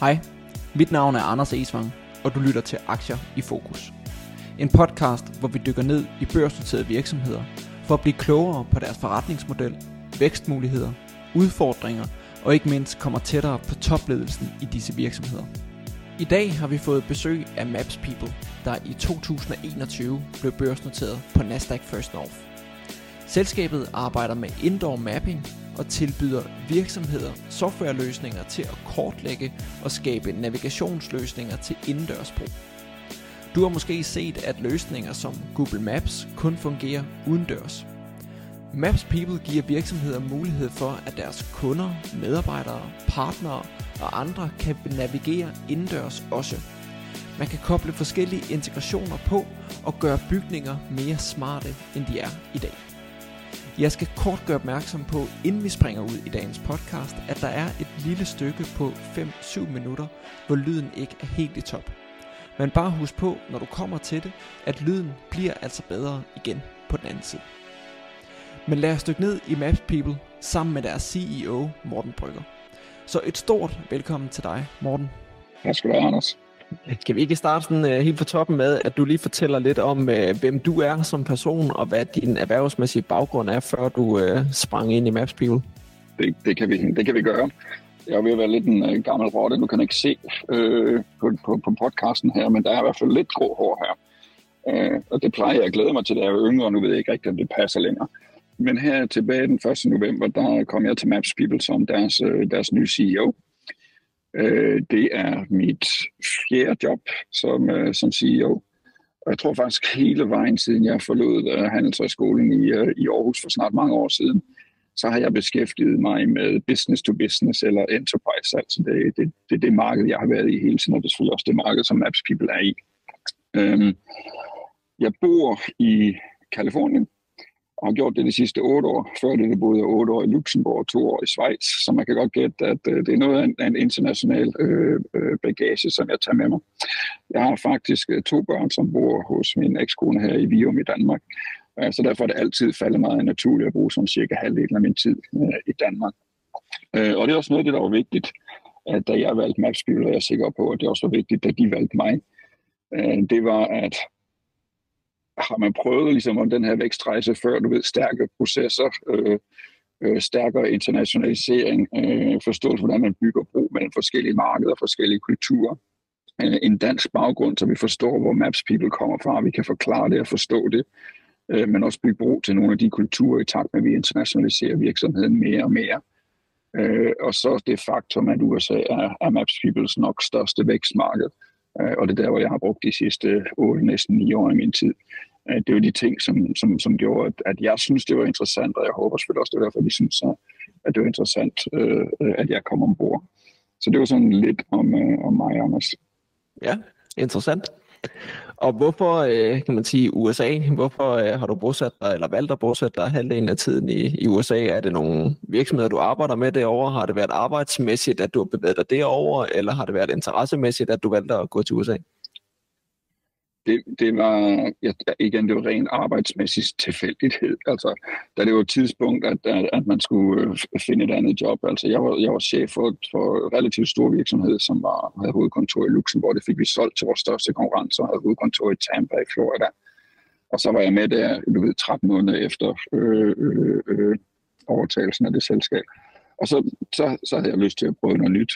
Hej, mit navn er Anders Esvang, og du lytter til Aktier i Fokus. En podcast, hvor vi dykker ned i børsnoterede virksomheder for at blive klogere på deres forretningsmodel, vækstmuligheder, udfordringer og ikke mindst kommer tættere på topledelsen i disse virksomheder. I dag har vi fået besøg af Maps People, der i 2021 blev børsnoteret på Nasdaq First North. Selskabet arbejder med indoor mapping og tilbyder virksomheder softwareløsninger til at kortlægge og skabe navigationsløsninger til indendørs brug. Du har måske set, at løsninger som Google Maps kun fungerer udendørs. Maps People giver virksomheder mulighed for, at deres kunder, medarbejdere, partnere og andre kan navigere indendørs også. Man kan koble forskellige integrationer på og gøre bygninger mere smarte, end de er i dag. Jeg skal kort gøre opmærksom på, inden vi springer ud i dagens podcast, at der er et lille stykke på 5-7 minutter, hvor lyden ikke er helt i top. Men bare husk på, når du kommer til det, at lyden bliver altså bedre igen på den anden side. Men lad os dykke ned i Maps People sammen med deres CEO, Morten Brygger. Så et stort velkommen til dig, Morten. Tak skal du have, Anders. Skal vi ikke starte sådan, uh, helt fra toppen med, at du lige fortæller lidt om, uh, hvem du er som person, og hvad din erhvervsmæssige baggrund er, før du uh, sprang ind i Maps People? Det, det, kan vi, det kan vi gøre. Jeg vil være lidt en uh, gammel rotte, du kan ikke se uh, på, på, på podcasten her, men der er i hvert fald lidt grå hår her. Uh, og det plejer jeg at glæde mig til, da jeg er yngre, og nu ved jeg ikke rigtigt, om det passer længere. Men her tilbage den 1. november, der kom jeg til Maps People som deres, deres nye CEO. Øh, det er mit fjerde job som, øh, som CEO. Og jeg tror faktisk hele vejen siden jeg forlod øh, Handelshøjskolen i, i Aarhus for snart mange år siden, så har jeg beskæftiget mig med business to business eller enterprise. Altså det, det, det det marked, jeg har været i hele tiden, og det er selvfølgelig også det marked, som Maps People er i. Øhm, jeg bor i Kalifornien, og har gjort det de sidste otte år. Før det, det boede jeg otte år i Luxembourg og to år i Schweiz, så man kan godt gætte, at øh, det er noget af en, international øh, øh, bagage, som jeg tager med mig. Jeg har faktisk øh, to børn, som bor hos min ekskone her i Vium i Danmark, så derfor er det altid faldet meget naturligt at bruge sådan cirka halvdelen af min tid øh, i Danmark. Øh, og det er også noget af det, der var vigtigt, at da jeg valgte Mapspil, og jeg er sikker på, at det også var vigtigt, da de valgte mig. Det var, at har man prøvet ligesom om den her vækstrejse før, du ved, stærke processer, øh, øh, stærkere internationalisering, øh, forståelse hvordan man bygger bro mellem forskellige markeder og forskellige kulturer, øh, en dansk baggrund, så vi forstår, hvor Maps People kommer fra, vi kan forklare det og forstå det, øh, men også bygge bro til nogle af de kulturer i takt med, at vi internationaliserer virksomheden mere og mere. Øh, og så det faktum, at USA er, er Maps Peoples nok største vækstmarked. Øh, og det er der, hvor jeg har brugt de sidste 8, næsten 9 år i min tid. Øh, det var de ting, som, som, som gjorde, at, jeg synes, det var interessant, og jeg håber selvfølgelig også, det var derfor, de synes, at det var interessant, øh, at jeg kom ombord. Så det var sådan lidt om, øh, om mig, Anders. Ja, interessant. Og hvorfor, øh, kan man sige, USA? Hvorfor øh, har du bosat dig, eller valgt at bosætte dig halvdelen af tiden i, i USA? Er det nogle virksomheder, du arbejder med derovre? Har det været arbejdsmæssigt, at du har bevæget dig derover, eller har det været interessemæssigt, at du valgte at gå til USA? Det, det var ja, igen, det var ren arbejdsmæssig tilfældighed. Altså, da det var et tidspunkt, at, at, at man skulle øh, finde et andet job. Altså, jeg var, jeg var chef for, for en relativt stor virksomhed, som var, havde hovedkontor i Luxembourg. Det fik vi solgt til vores største konkurrent, som havde hovedkontor i Tampa i Florida. Og så var jeg med der, du ved, 13 måneder efter øh, øh, øh, overtagelsen af det selskab. Og så, så, så havde jeg lyst til at prøve noget nyt.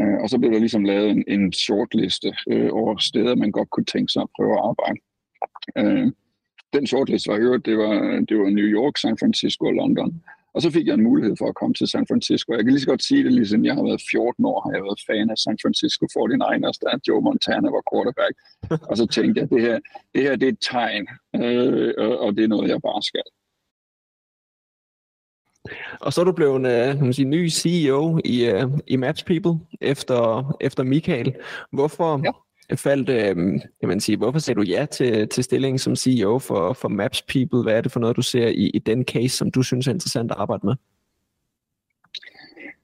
Øh, og så blev der ligesom lavet en, en shortliste øh, over steder, man godt kunne tænke sig at prøve at arbejde. Øh, den shortliste var hørt, det var, det var New York, San Francisco og London. Og så fik jeg en mulighed for at komme til San Francisco. Jeg kan lige så godt sige det, ligesom jeg har været 14 år, har jeg været fan af San Francisco 49ers, da Joe Montana var quarterback. og så tænkte jeg, det her, det her det er et tegn, øh, og det er noget, jeg bare skal. Og så er du blevet uh, kan man sige, ny CEO i, uh, i Maps People efter, efter Michael. Hvorfor ja. faldt, uh, kan man sige, hvorfor sagde du ja til, til stillingen som CEO for, for Maps People? Hvad er det for noget, du ser i, i den case, som du synes er interessant at arbejde med?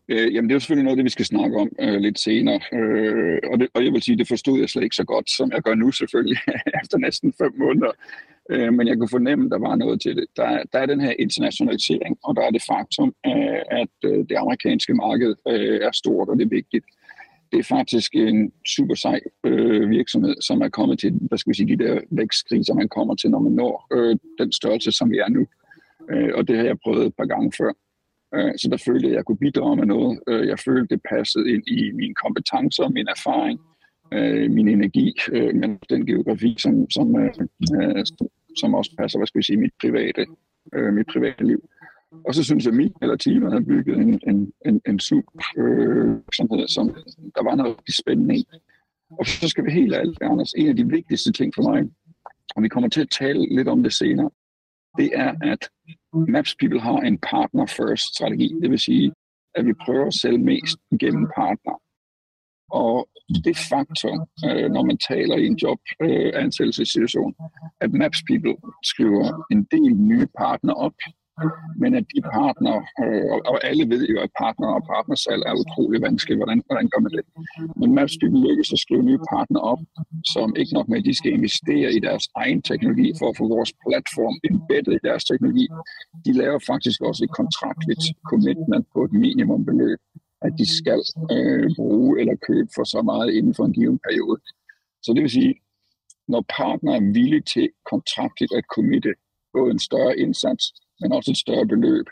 Øh, jamen det er jo selvfølgelig noget det, vi skal snakke om øh, lidt senere. Øh, og, det, og jeg vil sige, det forstod jeg slet ikke så godt, som jeg gør nu selvfølgelig, efter næsten fem måneder. Øh, men jeg kunne fornemme, at der var noget til det. Der, der er den her internationalisering, og der er det faktum, øh, at øh, det amerikanske marked øh, er stort, og det er vigtigt. Det er faktisk en super sej øh, virksomhed, som er kommet til, hvad skal vi sige, de der vækstkriser, man kommer til, når man når øh, den størrelse, som vi er nu. Øh, og det har jeg prøvet et par gange før. Øh, så der følte jeg, at jeg kunne bidrage med noget. Øh, jeg følte, det passede ind i mine kompetencer, min erfaring, øh, min energi, øh, men den geografi, som, som, øh, øh, som også passer, hvad skal vi sige, mit private, øh, mit private liv. Og så synes jeg, at min eller teamet har bygget en, en, en, en super øh, virksomhed, som der var noget spændende i. Og så skal vi helt ærligt, Anders, en af de vigtigste ting for mig, og vi kommer til at tale lidt om det senere, det er, at Maps People har en partner first strategi. Det vil sige, at vi prøver at sælge mest gennem partner. Og det faktum, øh, når man taler i en jobansættelsessituation, øh, at Maps People skriver en del nye partner op, men at de partner, øh, og alle ved jo, at partner og partnersalg er utrolig vanskeligt. Hvordan, hvordan gør man det? Men Mapspeople lykkes at skrive nye partner op, som ikke nok med, at de skal investere i deres egen teknologi for at få vores platform embeddet i deres teknologi. De laver faktisk også et kontraktligt commitment på et minimumbeløb, at de skal øh, bruge eller købe for så meget inden for en given periode. Så det vil sige, når partner er villig til kontraktligt at committe både en større indsats, men også et større beløb,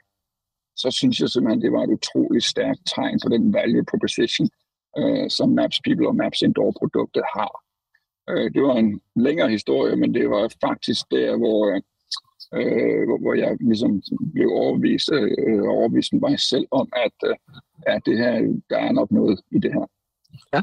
så synes jeg simpelthen, det var et utroligt stærkt tegn på den value proposition, øh, som Maps People og Maps Indoor-produktet har. Øh, det var en længere historie, men det var faktisk der, hvor, øh, hvor, hvor jeg ligesom blev overbevist, øh, overbevist mig selv om, at, øh, at det her, der er nok noget i det her. Ja,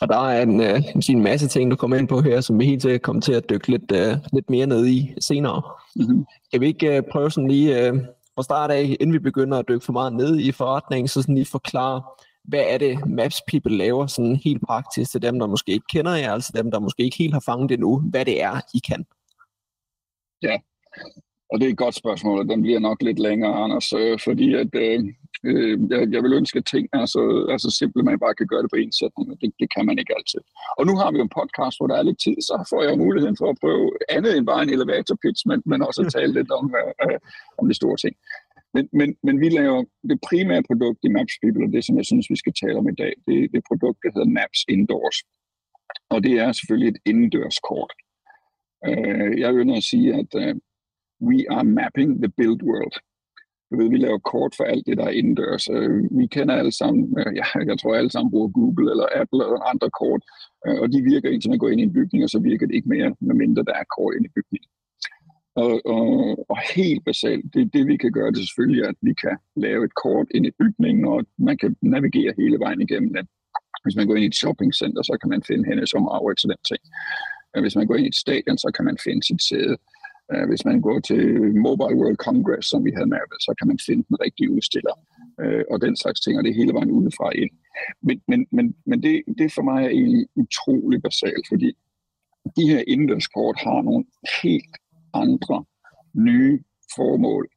og der er en, øh, en masse ting, du kommer ind på her, som vi helt sikkert kommer til at dykke lidt, øh, lidt mere ned i senere. Mm-hmm. Kan vi ikke øh, prøve sådan lige øh, fra start af, inden vi begynder at dykke for meget ned i forretningen, så sådan lige forklare, hvad er det Maps People laver sådan helt praktisk til dem, der måske ikke kender jer, altså dem, der måske ikke helt har fanget det nu, hvad det er, I kan? Ja, og det er et godt spørgsmål, og den bliver nok lidt længere, Anders, øh, fordi at, øh, øh, jeg, jeg vil ønske, at ting er så, er så simple, at man bare kan gøre det på en sætning, og det, det kan man ikke altid. Og nu har vi jo en podcast, hvor der er lidt tid, så får jeg muligheden for at prøve andet end bare en elevator pitch, men, men også at tale lidt om, øh, øh, om de store ting. Men, men, men vi laver det primære produkt i Maps People, og det, som jeg synes, vi skal tale om i dag, det, det produkt, der hedder Maps Indoors. Og det er selvfølgelig et indendørskort. Øh, jeg vil at sige, at øh, we are mapping the built world. Du ved, vi laver kort for alt det, der er indendørs. Øh, vi kender alle sammen, øh, ja, jeg tror alle sammen bruger Google eller Apple eller andre kort, øh, og de virker indtil man går ind i en bygning, og så virker det ikke mere, medmindre der er kort ind i bygningen. Og, og, og helt basalt, det, det vi kan gøre, det er selvfølgelig, at vi kan lave et kort ind i bygningen, og man kan navigere hele vejen igennem den. Hvis man går ind i et shoppingcenter, så kan man finde hende som arbejde til den ting. Hvis man går ind i et stadion, så kan man finde sit sæde. Øh, hvis man går til Mobile World Congress, som vi havde med, så kan man finde den rigtige udstiller øh, og den slags ting, og det hele vejen udefra ind. Men, men, men, men det, det for mig er egentlig utrolig basalt, fordi de her indendørskort har nogle helt andre nye formål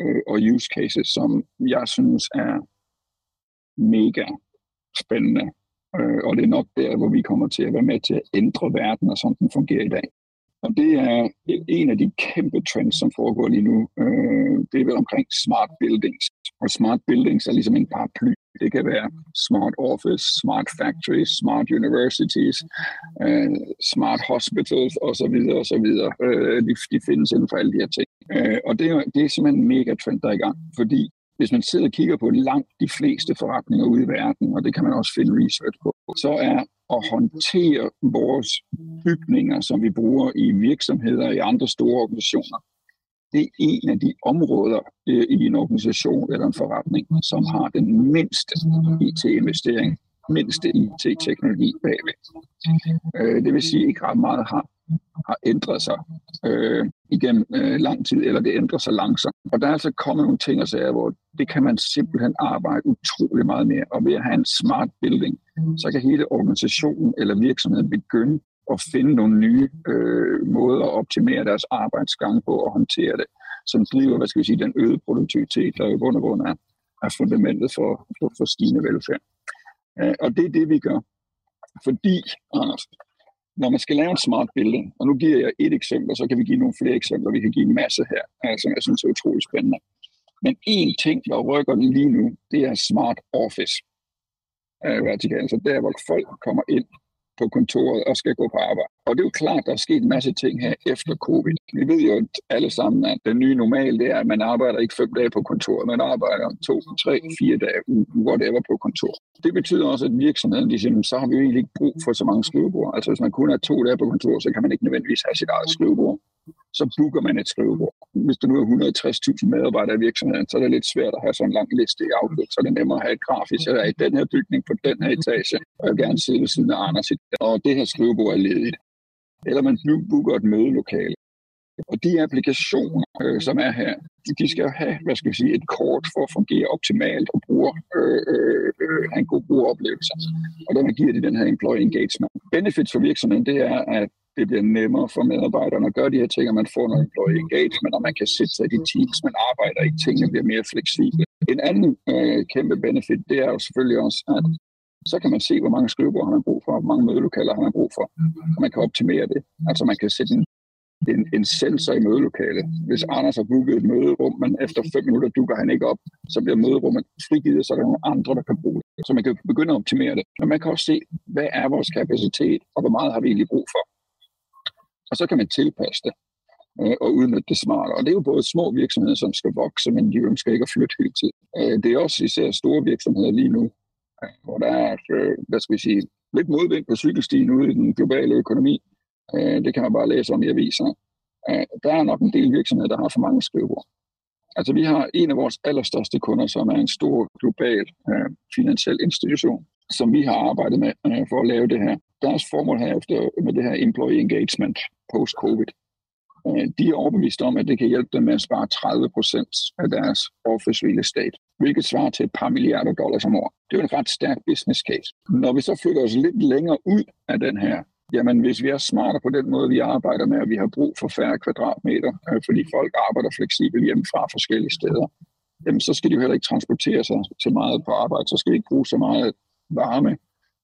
øh, og use cases, som jeg synes er mega spændende. Øh, og det er nok der, hvor vi kommer til at være med til at ændre verden, og sådan den fungerer i dag. Og det er en af de kæmpe trends, som foregår lige nu. Øh, det er vel omkring smart buildings. Og smart buildings er ligesom en paraply. Det kan være smart office, smart factories, smart universities, øh, smart hospitals osv. osv. Øh, de, de findes inden for alle de her ting. Øh, og det er, det er simpelthen en mega trend, der er i gang. Fordi hvis man sidder og kigger på langt de fleste forretninger ude i verden, og det kan man også finde research på, så er at håndtere vores bygninger, som vi bruger i virksomheder og i andre store organisationer, det er en af de områder øh, i en organisation eller en forretning, som har den mindste IT-investering, mindste IT-teknologi bagved. Øh, det vil sige, at ikke ret meget har har ændret sig øh, igennem øh, lang tid, eller det ændrer sig langsomt. Og der er altså kommet nogle ting og sager, hvor det kan man simpelthen arbejde utrolig meget mere. Og ved at have en smart building, så kan hele organisationen eller virksomheden begynde at finde nogle nye øh, måder at optimere deres arbejdsgang på og håndtere det, som driver, hvad skal vi sige, den øgede produktivitet, der i bund og grund er, er fundamentet for, for, for stigende velfærd. Øh, og det er det, vi gør. Fordi, Anders, når man skal lave en smart building, og nu giver jeg et eksempel, så kan vi give nogle flere eksempler, vi kan give en masse her, øh, som jeg synes er utrolig spændende. Men én ting, der rykker den lige nu, det er smart office øh, vertikalt. Så der, hvor folk kommer ind på kontoret og skal gå på arbejde. Og det er jo klart, der er sket en masse ting her efter covid. Vi ved jo alle sammen, at den nye normal, det er, at man arbejder ikke fem dage på kontoret, man arbejder to, tre, fire dage, whatever på kontor. Det betyder også, at virksomheden, de siger, så har vi jo egentlig ikke brug for så mange skrivebord. Altså hvis man kun er to dage på kontor, så kan man ikke nødvendigvis have sit eget skrivebord så booker man et skrivebord. Hvis du nu er 160.000 medarbejdere i virksomheden, så er det lidt svært at have sådan en lang liste i Outlook, så er det nemmere at have et grafisk. Jeg er i den her bygning på den her etage, og jeg vil gerne sidde ved siden af Anders, og det her skrivebord er ledigt. Eller man booker et mødelokale. Og de applikationer, øh, som er her, de skal have, hvad skal vi sige, et kort for at fungere optimalt og bruge, øh, øh, øh, have en god brugeroplevelse. Og dermed giver de den her employee engagement. Benefits for virksomheden, det er, at det bliver nemmere for medarbejderne at gøre de her ting, og man får noget employee engagement, og man kan sætte sig i de teams, man arbejder i, tingene bliver mere fleksible. En anden øh, kæmpe benefit, det er jo selvfølgelig også, at så kan man se, hvor mange skrivebord har man brug for, hvor mange mødelokaler har man brug for, og man kan optimere det. Altså man kan sætte en, en, en sensor i mødelokalet. Hvis Anders har booket et møderum, men efter fem minutter dukker han ikke op, så bliver møderummet frigivet, så er der nogle andre, der kan bruge det. Så man kan begynde at optimere det. Men man kan også se, hvad er vores kapacitet, og hvor meget har vi egentlig brug for og så kan man tilpasse det øh, og udnytte det smartere. Og det er jo både små virksomheder, som skal vokse, men de ønsker ikke at flytte hele tiden. Øh, det er også især store virksomheder lige nu, øh, hvor der er, øh, hvad skal vi sige, lidt modvind på cykelstien ude i den globale økonomi. Øh, det kan man bare læse om i aviserne. Øh, der er nok en del virksomheder, der har for mange skrivebord. Altså vi har en af vores allerstørste kunder, som er en stor global øh, finansiel institution, som vi har arbejdet med øh, for at lave det her. Deres formål her efter med det her employee engagement post-covid, øh, de er overbevist om, at det kan hjælpe dem med at spare 30 procent af deres office real estate, hvilket svarer til et par milliarder dollars om året. Det er jo en ret stærk business case. Når vi så flytter os lidt længere ud af den her, jamen hvis vi er smartere på den måde, vi arbejder med, at vi har brug for færre kvadratmeter, øh, fordi folk arbejder fleksibelt hjemmefra forskellige steder, jamen så skal de jo heller ikke transportere sig til meget på arbejde, så skal de ikke bruge så meget varme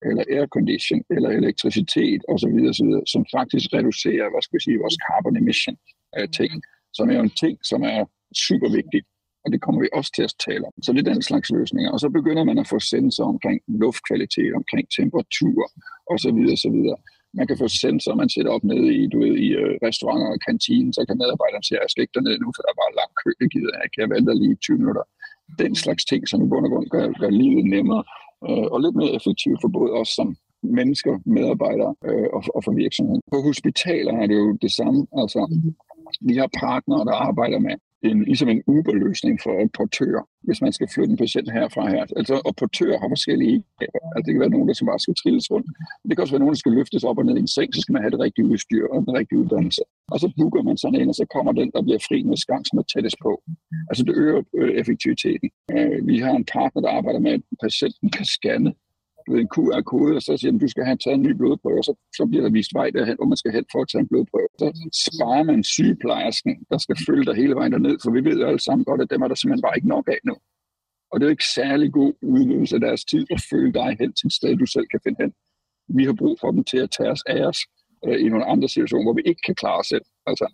eller aircondition, eller elektricitet osv., osv., som faktisk reducerer, hvad skal vi sige, vores carbon emission af ting, som er jo en ting, som er super vigtigt og det kommer vi også til at tale om. Så det er den slags løsninger. Og så begynder man at få sensorer omkring luftkvalitet, omkring temperatur osv. osv. Man kan få sensorer, man sætter op nede i, du ved, i øh, restauranter og kantinen, så kan medarbejderen sige, at jeg skal ikke dernede nu, for der er bare lang kø, det gider jeg ikke, jeg venter lige 20 minutter. Den slags ting, som i bund og grund gør, gør livet nemmere øh, og lidt mere effektivt for både os som mennesker, medarbejdere øh, og, og for virksomheden. På hospitaler er det jo det samme. Altså, vi har partnere, der arbejder med en, ligesom en Uber-løsning for portører, hvis man skal flytte en patient herfra her. Altså, og portører har forskellige altså, det kan være nogen, der skal bare skal trilles rundt. Det kan også være nogen, der skal løftes op og ned i en seng, så skal man have det rigtige udstyr og den rigtige uddannelse. Og så booker man sådan en, og så kommer den, der bliver fri med skang, som er tættest på. Altså det øger øh, effektiviteten. Øh, vi har en partner, der arbejder med, at patienten kan scanne ved en QR-kode, og så siger man, du skal have taget en ny blodprøve, og så, så bliver der vist vej derhen, hvor man skal hen for at tage en blodprøve. Så sparer man sygeplejersken, der skal følge dig hele vejen derned, for vi ved jo alle sammen godt, at dem er der simpelthen bare ikke nok af nu. Og det er jo ikke særlig god udnyttelse af deres tid at følge dig hen til et sted, du selv kan finde hen. Vi har brug for dem til at tage os af os øh, i nogle andre situationer, hvor vi ikke kan klare os selv. Altså,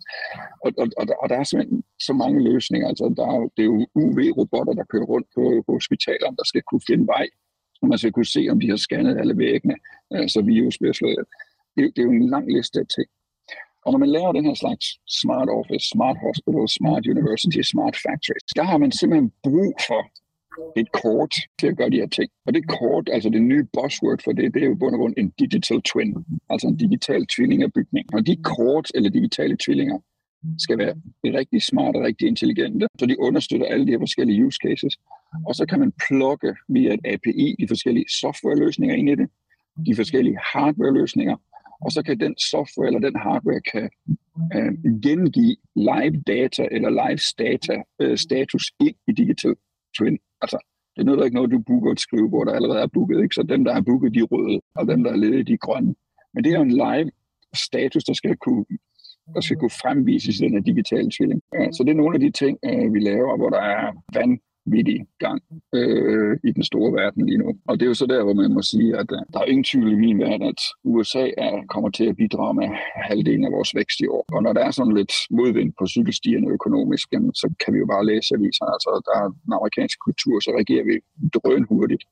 og, og, og, og der er simpelthen så mange løsninger. Altså, der er, det er jo UV-robotter, der kører rundt på, på hospitalerne, der skal kunne finde vej og man skal kunne se, om de har scannet alle væggene, øh, så virus bliver slået. Det, det er jo en lang liste af ting. Og når man laver den her slags smart office, smart hospital, smart university, smart factories, der har man simpelthen brug for et kort til at gøre de her ting. Og det kort, altså det nye buzzword for det, det er jo bund og grund en digital twin, altså en digital tvilling af bygningen. Og de kort eller digitale tvillinger skal være rigtig smarte og rigtig intelligente, så de understøtter alle de her forskellige use cases. Og så kan man plukke via et API de forskellige softwareløsninger ind i det, de forskellige hardwareløsninger, og så kan den software eller den hardware kan øh, gengive live data eller live data øh, status ind i Digital Twin. Altså, det er noget, ikke noget, du booker et skrivebord, der allerede er booket, ikke? så dem, der har booket, de røde, og dem, der er ledige, de grønne. Men det er jo en live status, der skal kunne der skal kunne fremvises i den her digitale tvilling. Så det er nogle af de ting, øh, vi laver, hvor der er vanvittig gang øh, i den store verden lige nu. Og det er jo så der, hvor man må sige, at øh, der er ingen tvivl i min verden, at USA er, kommer til at bidrage med halvdelen af vores vækst i år. Og når der er sådan lidt modvind på cykelstierne økonomisk, jamen, så kan vi jo bare læse aviserne. Altså, der er den amerikanske kultur, så reagerer vi drønhurtigt.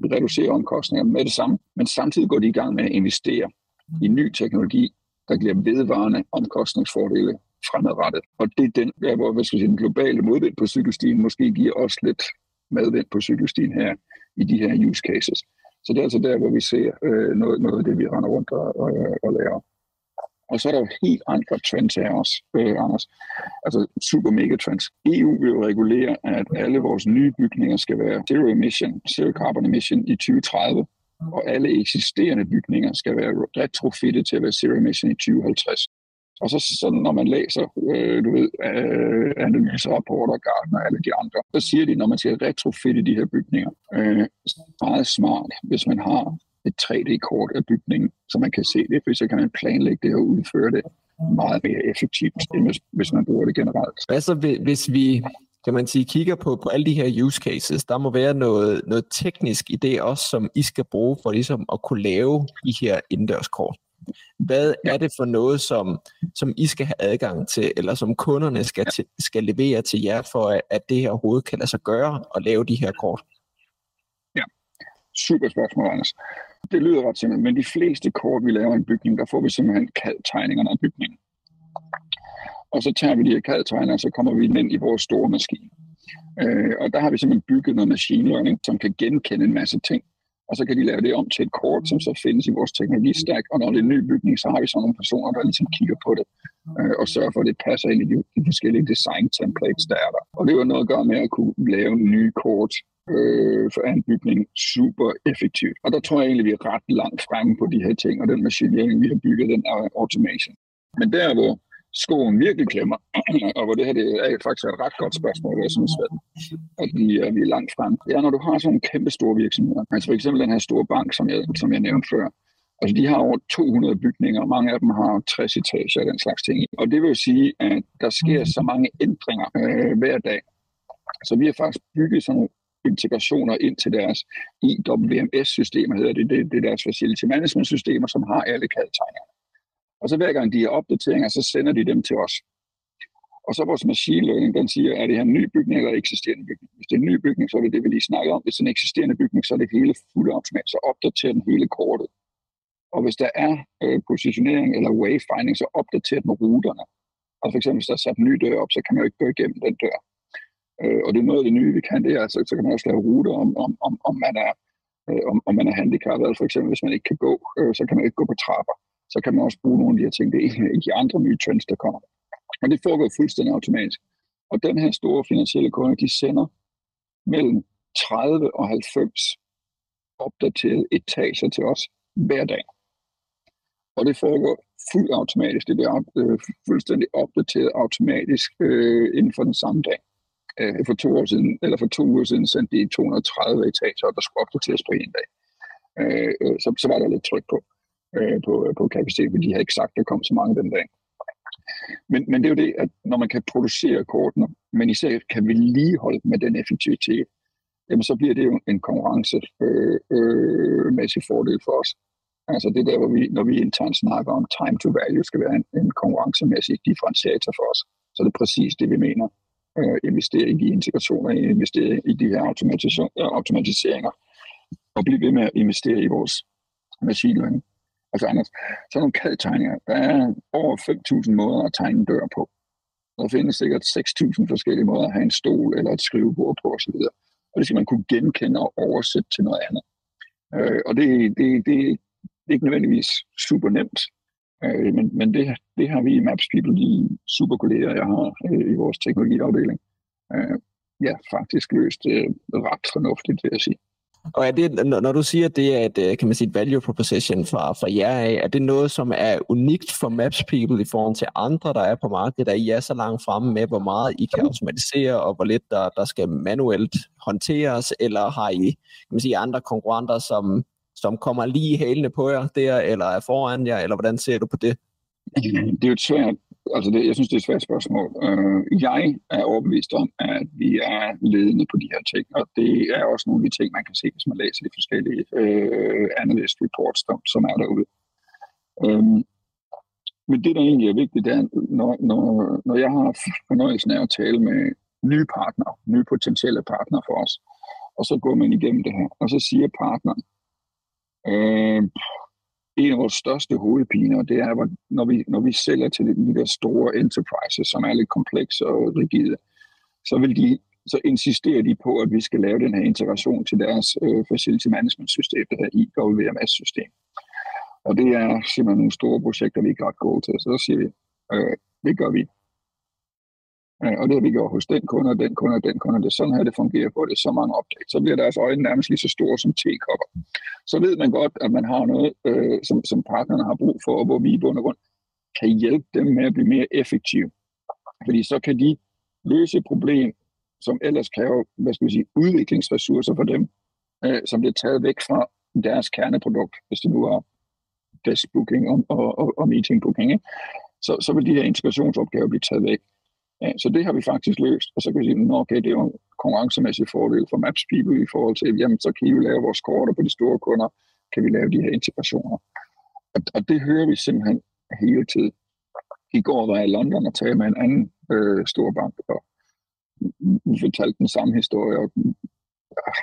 Vi reducerer omkostningerne med det samme, men samtidig går de i gang med at investere i ny teknologi, der giver vedvarende omkostningsfordele fremadrettet. Og det er den, der, hvor hvad skal sige, den globale modvind på cykelstien måske giver os lidt medvind på cykelstien her i de her use cases. Så det er altså der, hvor vi ser øh, noget, noget af det, vi render rundt og, og, og lærer. Og så er der jo helt andre trends her også, øh, Anders. Altså super mega trends. EU vil jo regulere, at alle vores nye bygninger skal være zero emission, zero carbon emission i 2030 og alle eksisterende bygninger skal være retrofittet til at være zero emission i 2050. Og så, så når man læser, øh, du ved, øh, analyserapporter, Gartner og alle de andre, så siger de, når man skal retrofitte de her bygninger, øh, meget smart, hvis man har et 3D-kort af bygningen, så man kan se det, for så kan man planlægge det og udføre det meget mere effektivt, end hvis, hvis man bruger det generelt. Hvad så, hvis vi kan man sige, kigger på, på alle de her use cases, der må være noget, noget teknisk i det også, som I skal bruge for ligesom at kunne lave de her indendørskort. Hvad ja. er det for noget, som, som I skal have adgang til, eller som kunderne skal, ja. til, skal levere til jer, for at, at det her overhovedet kan lade sig gøre at lave de her kort? Ja, super spørgsmål, Anders. Det lyder ret simpelt, men de fleste kort, vi laver i en bygning, der får vi simpelthen kaldt tegningerne af bygningen. Og så tager vi de her kaldetegner, og så kommer vi ind i vores store maskine. Øh, og der har vi simpelthen bygget noget machine learning, som kan genkende en masse ting. Og så kan de lave det om til et kort, som så findes i vores teknologistak, Og når det er en ny bygning, så har vi så nogle personer, der ligesom kigger på det øh, og sørger for, at det passer ind i de, de forskellige design templates, der er der. Og det var noget at gøre med at kunne lave nye kort øh, for en bygning super effektivt. Og der tror jeg egentlig, vi er ret langt fremme på de her ting, og den machine learning, vi har bygget, den er automation. Men der, hvor skoen virkelig klemmer, og hvor det her det er faktisk et ret godt spørgsmål, jeg synes, at, at vi, er, vi er langt frem. Ja, når du har sådan nogle kæmpe store virksomheder, altså for eksempel den her store bank, som jeg, som jeg nævnte før, altså de har over 200 bygninger, og mange af dem har 60 etager og den slags ting. Og det vil sige, at der sker så mange ændringer øh, hver dag. Så vi har faktisk bygget sådan nogle integrationer ind til deres IWMS-systemer, hedder det, det, det er deres facility management-systemer, som har alle kaldtegnerne. Og så hver gang de har opdateringer, så sender de dem til os. Og så vores machine learning, den siger, er det her en ny bygning eller eksisterende bygning? Hvis det er en ny bygning, så er det det, vi lige snakker om. Hvis det er en eksisterende bygning, så er det hele fuldt automatisk, så opdaterer den hele kortet. Og hvis der er øh, positionering eller wayfinding, så opdaterer den ruterne. Og for eksempel, hvis der er sat en ny dør op, så kan man jo ikke gå igennem den dør. Øh, og det er noget af det nye, vi kan. Det er, altså, så kan man også lave ruter, om, om, om, om man er øh, om, om man er handicappet, altså for eksempel hvis man ikke kan gå, øh, så kan man ikke gå på trapper så kan man også bruge nogle af de her ting. Det er de andre nye trends, der kommer. Og det foregår fuldstændig automatisk. Og den her store finansielle kunde, de sender mellem 30 og 90 opdaterede etager til os hver dag. Og det foregår fuldt automatisk. Det bliver øh, fuldstændig opdateret automatisk øh, inden for den samme dag. Øh, for to år siden, eller for to uger siden sendte de 230 etager, der skulle opdateres på en dag. Øh, øh, så, så var der lidt tryk på øh, Øh, på, øh, på kapacitet, fordi de havde ikke sagt, at der kom så mange den dag. Men, men det er jo det, at når man kan producere kortene, men især kan vedligeholde med den effektivitet, jamen så bliver det jo en konkurrencemæssig øh, øh, fordel for os. Altså det der, hvor vi, når vi internt snakker om time to value, skal være en, en konkurrencemæssig differentiator for os. Så det er præcis det, vi mener. Øh, investere i de integrationer, investere i de her øh, automatiseringer, og blive ved med at investere i vores machine learning. Altså Anders, sådan nogle kaldtegninger, der er over 5.000 måder at tegne en dør på. Der findes sikkert 6.000 forskellige måder at have en stol eller et skrivebord på osv. Og det skal man kunne genkende og oversætte til noget andet. Øh, og det, det, det, det er ikke nødvendigvis super nemt, øh, men, men det, det har vi i Maps People, de super kolleger, jeg har øh, i vores teknologiafdeling, øh, ja, faktisk løst øh, ret fornuftigt, vil jeg sige. Og er det, når du siger, at det er et, øh, kan man sige, et value proposition fra, fra jer af, er det noget, som er unikt for Maps People i forhold til andre, der er på markedet, at I er så langt fremme med, hvor meget I kan automatisere, og hvor lidt der, der skal manuelt håndteres, eller har I kan man sige, andre konkurrenter, som, som kommer lige hælende på jer der, eller er foran jer, eller hvordan ser du på det? Det er jo et svært altså det, jeg synes, det er et svært spørgsmål. Uh, jeg er overbevist om, at vi er ledende på de her ting, og det er også nogle af de ting, man kan se, hvis man læser de forskellige øh, analyst reports, der, som er derude. Um, men det, der egentlig er vigtigt, det er, når, når, når jeg har fornøjelsen af at tale med nye partnere, nye potentielle partnere for os, og så går man igennem det her, og så siger partneren, øh, en af vores største hovedpiner, det er, når vi, når vi sælger til de der store enterprises, som er lidt komplekse og rigide, så vil de så insisterer de på, at vi skal lave den her integration til deres øh, facility management system, det her IWMS-system. Og det er simpelthen nogle store projekter, vi ikke er ret gode til. Så der siger vi, øh, det gør vi. Øh, og det har vi gjort hos den kunde, og den kunde, og den kunde. Det er sådan her, det fungerer på. Det er så mange opdage. Så bliver deres øjne nærmest lige så store som tekopper. Så ved man godt, at man har noget, øh, som, som partnerne har brug for, og hvor vi i bund og grund kan hjælpe dem med at blive mere effektive. Fordi så kan de løse et problem, som ellers kræver hvad skal vi sige, udviklingsressourcer for dem, øh, som bliver taget væk fra deres kerneprodukt, hvis det nu er desk booking og, og, og, og meeting booking. Ikke? Så, så vil de her integrationsopgaver blive taget væk. Ja, så det har vi faktisk løst, og så kan vi sige, okay, det er jo en konkurrencemæssig fordel for Maps People i forhold til, jamen så kan vi lave vores korter på de store kunder, kan vi lave de her integrationer. Og, og det hører vi simpelthen hele tiden. I går var jeg i London og talte med en anden øh, stor bank, og vi fortalte den samme historie, og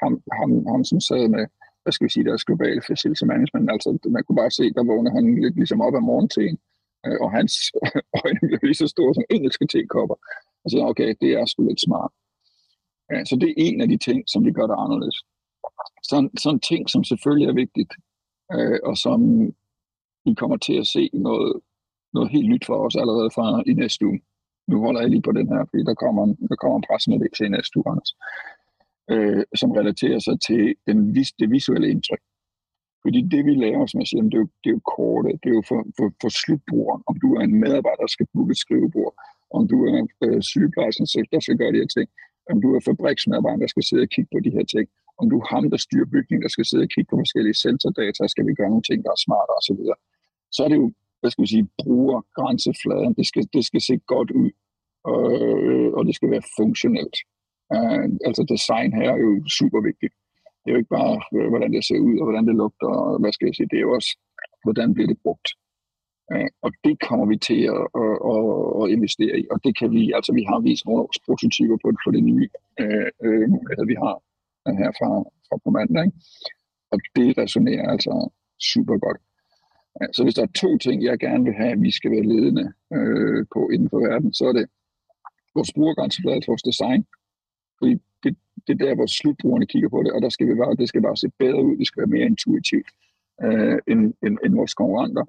ham, ham, ham som sad med, hvad skal vi sige, deres globale facility management, altså man kunne bare se, der vågnede han lidt ligesom op af morgenen Øh, og hans øjne blev lige så store som engelske tekopper. Og så okay, det er sgu lidt smart. Ja, så det er en af de ting, som vi gør der anderledes. Sådan, sådan ting, som selvfølgelig er vigtigt, øh, og som vi kommer til at se noget, noget helt nyt for os allerede fra i næste uge. Nu holder jeg lige på den her, fordi der kommer en, der kommer en pressemeddelelse i næste uge, Anders, øh, som relaterer sig til den, det visuelle indtryk. Fordi det, vi laver, som jeg siger, det er jo, det er jo korte, det er jo for, for, for slutbrugeren. Om du er en medarbejder, der skal booke et skrivebord, om du er en øh, sygeplejerske, der skal gøre de her ting, om du er fabriksmedarbejder, der skal sidde og kigge på de her ting, om du er ham, der styrer bygningen, der skal sidde og kigge på forskellige sensordata, skal vi gøre nogle ting, der er smartere osv. Så, er det jo, hvad skal vi sige, bruger grænsefladen. Det skal, det skal se godt ud, og, øh, og det skal være funktionelt. Uh, altså design her er jo super vigtigt det er jo ikke bare, øh, hvordan det ser ud, og hvordan det lugter, og hvad skal jeg sige, det er jo også, hvordan bliver det brugt. Øh, og det kommer vi til at, at, at, at investere i, og det kan vi, altså vi har vist nogle års prototyper på, for det nye øh, øh, vi har øh, her fra, fra på mandag, ikke? og det resonerer altså super godt. Så hvis der er to ting, jeg gerne vil have, at vi skal være ledende øh, på inden for verden, så er det vores brugergrænseflade, vores design. Fordi det, det er der, hvor slutbrugerne kigger på det, og der skal vi bare, det skal bare se bedre ud, det skal være mere intuitivt øh, end, end, end vores konkurrenter.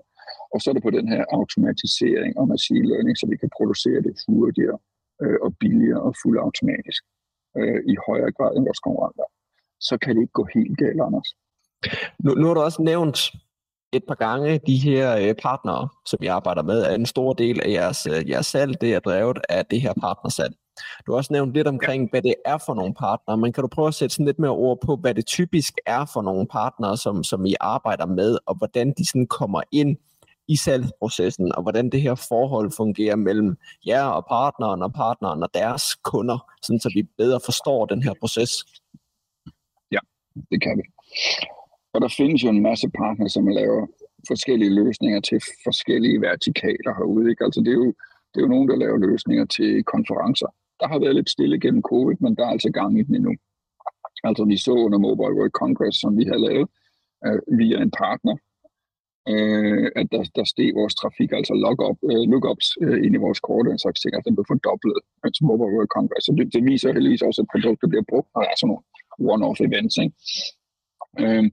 Og så er det på den her automatisering og machine learning, så vi kan producere det hurtigere øh, og billigere og fuldautomatisk øh, i højere grad end vores konkurrenter. Så kan det ikke gå helt galt, Anders. Nu, nu har du også nævnt et par gange de her øh, partnere, som jeg arbejder med, er en stor del af jeres, øh, jeres salg, det er drevet af det her partnersalg. Du har også nævnt lidt omkring, hvad det er for nogle partnere, men kan du prøve at sætte sådan lidt mere ord på, hvad det typisk er for nogle partnere, som, som I arbejder med, og hvordan de sådan kommer ind i salgsprocessen, og hvordan det her forhold fungerer mellem jer og partneren, og partneren og deres kunder, sådan så vi bedre forstår den her proces? Ja, det kan vi. Og der findes jo en masse partnere, som laver forskellige løsninger til forskellige vertikaler herude. Ikke? Altså det er jo det er jo nogen, der laver løsninger til konferencer. Der har været lidt stille gennem covid, men der er altså gang i den endnu. Altså vi så under Mobile World Congress, som vi har lavet øh, via en partner, øh, at der, der steg vores trafik, altså lookup, øh, lookups øh, ind i vores kort, så slags ting, at den blev fordoblet til Mobile World Congress. Så det, det viser heldigvis også, at produkter bliver brugt, når der er sådan nogle one-off events. Ikke? Øh,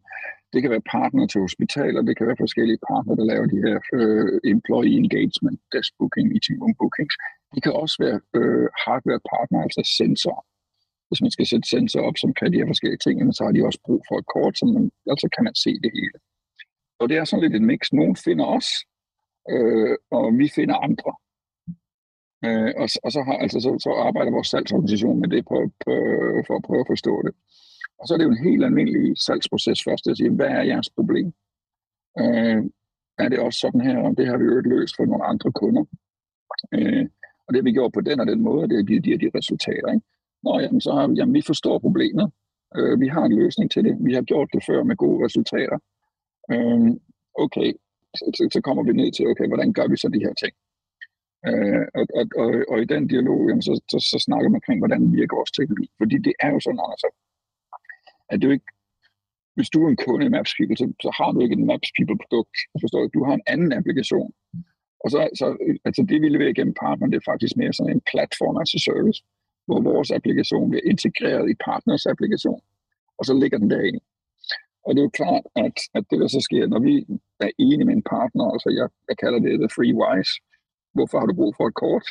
det kan være partner til hospitaler, det kan være forskellige partner, der laver de her øh, employee engagement, desk booking, meeting room bookings. De kan også være øh, hardware partner, altså sensor. Hvis man skal sætte sensor op, som kan de her forskellige ting, så har de også brug for et kort, så man, altså kan man se det hele. Og det er sådan lidt et mix. Nogen finder os, øh, og vi finder andre. Øh, og, og så, har, altså, så, så arbejder vores salgsorganisation med det på, på, for at prøve at forstå det. Og så er det jo en helt almindelig salgsproces først at sige, hvad er jeres problem? Øh, er det også sådan her, og det har vi jo løst for nogle andre kunder. Øh, og det har vi gjort på den og den måde, og det har givet de her de resultater. Ikke? Nå, jamen, så har vi, jamen, vi forstår problemet. Øh, vi har en løsning til det. Vi har gjort det før med gode resultater. Øh, okay, så, så, så kommer vi ned til, okay, hvordan gør vi så de her ting? Øh, og, og, og, og i den dialog, jamen, så, så, så snakker man omkring, hvordan virker vores teknologi. Fordi det er jo sådan, altså, at det jo ikke, hvis du er en kunde i Maps People, så, så har du ikke et Maps People produkt. Forstår du? Du har en anden applikation. Og så, så altså det vi leverer gennem partneren, det er faktisk mere sådan en platform as a service, hvor vores applikation bliver integreret i partners applikation, og så ligger den derinde. Og det er jo klart, at, at det der så sker, når vi er enige med en partner, altså jeg, jeg kalder det the free wise, hvorfor har du brug for et kort?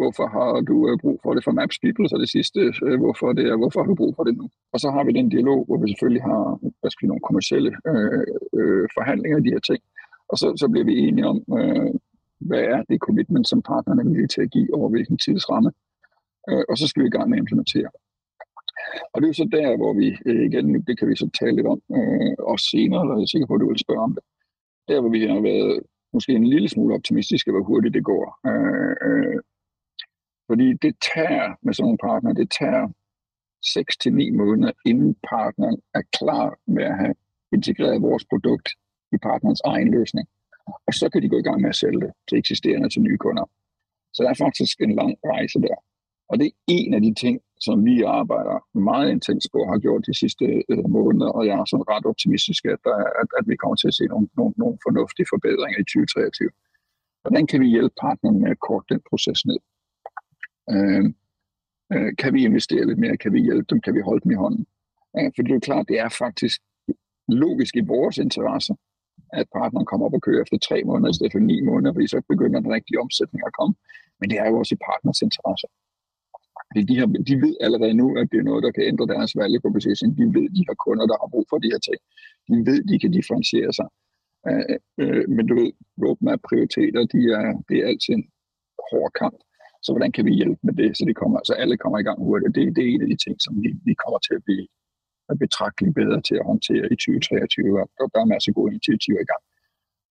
Hvorfor har du øh, brug for det for Maps People? Så det sidste, øh, hvorfor det er, hvorfor har du brug for det nu? Og så har vi den dialog, hvor vi selvfølgelig har hvad skal vi, nogle kommersielle øh, øh, forhandlinger af de her ting. Og så, så bliver vi enige om, øh, hvad er det commitment, som partnerne er villige til at give over hvilken tidsramme. Øh, og så skal vi i gang med at implementere. Og det er jo så der, hvor vi øh, igen, det kan vi så tale lidt om øh, også senere, eller jeg er sikker på, at du vil spørge om det. Der, hvor vi har været måske en lille smule optimistiske, hvor hurtigt det går. Øh, øh, fordi det tager med sådan nogle partner, det tager 6 til 9 måneder, inden partneren er klar med at have integreret vores produkt i partnerens egen løsning. Og så kan de gå i gang med at sælge det til eksisterende til nye kunder. Så der er faktisk en lang rejse der. Og det er en af de ting, som vi arbejder meget intens på, har gjort de sidste øh, måneder, og jeg er sådan ret optimistisk, at, der, at, at vi kommer til at se nogle, nogle, nogle fornuftige forbedringer i 2023. Hvordan kan vi hjælpe partnerne med at korte den proces ned? Øh, øh, kan vi investere lidt mere? Kan vi hjælpe dem? Kan vi holde dem i hånden? Øh, for det er jo klart, det er faktisk logisk i vores interesse, at partneren kommer op og kører efter tre måneder i stedet for ni måneder, fordi så begynder den rigtige omsætning at komme. Men det er jo også i partners interesse. Fordi de, har, de ved allerede nu, at det er noget, der kan ændre deres value proposition. De ved, de har kunder, der har brug for de her ting. De ved, de kan differentiere sig. Øh, øh, men du ved, roadmap prioriteter, de er, det er altid en hård kamp. Så hvordan kan vi hjælpe med det, så de kommer, så alle kommer i gang hurtigt? Det, det er en af de ting, som vi, vi kommer til at blive betragteligt bedre til at håndtere i 2023, og der er masser af gode initiativer i gang.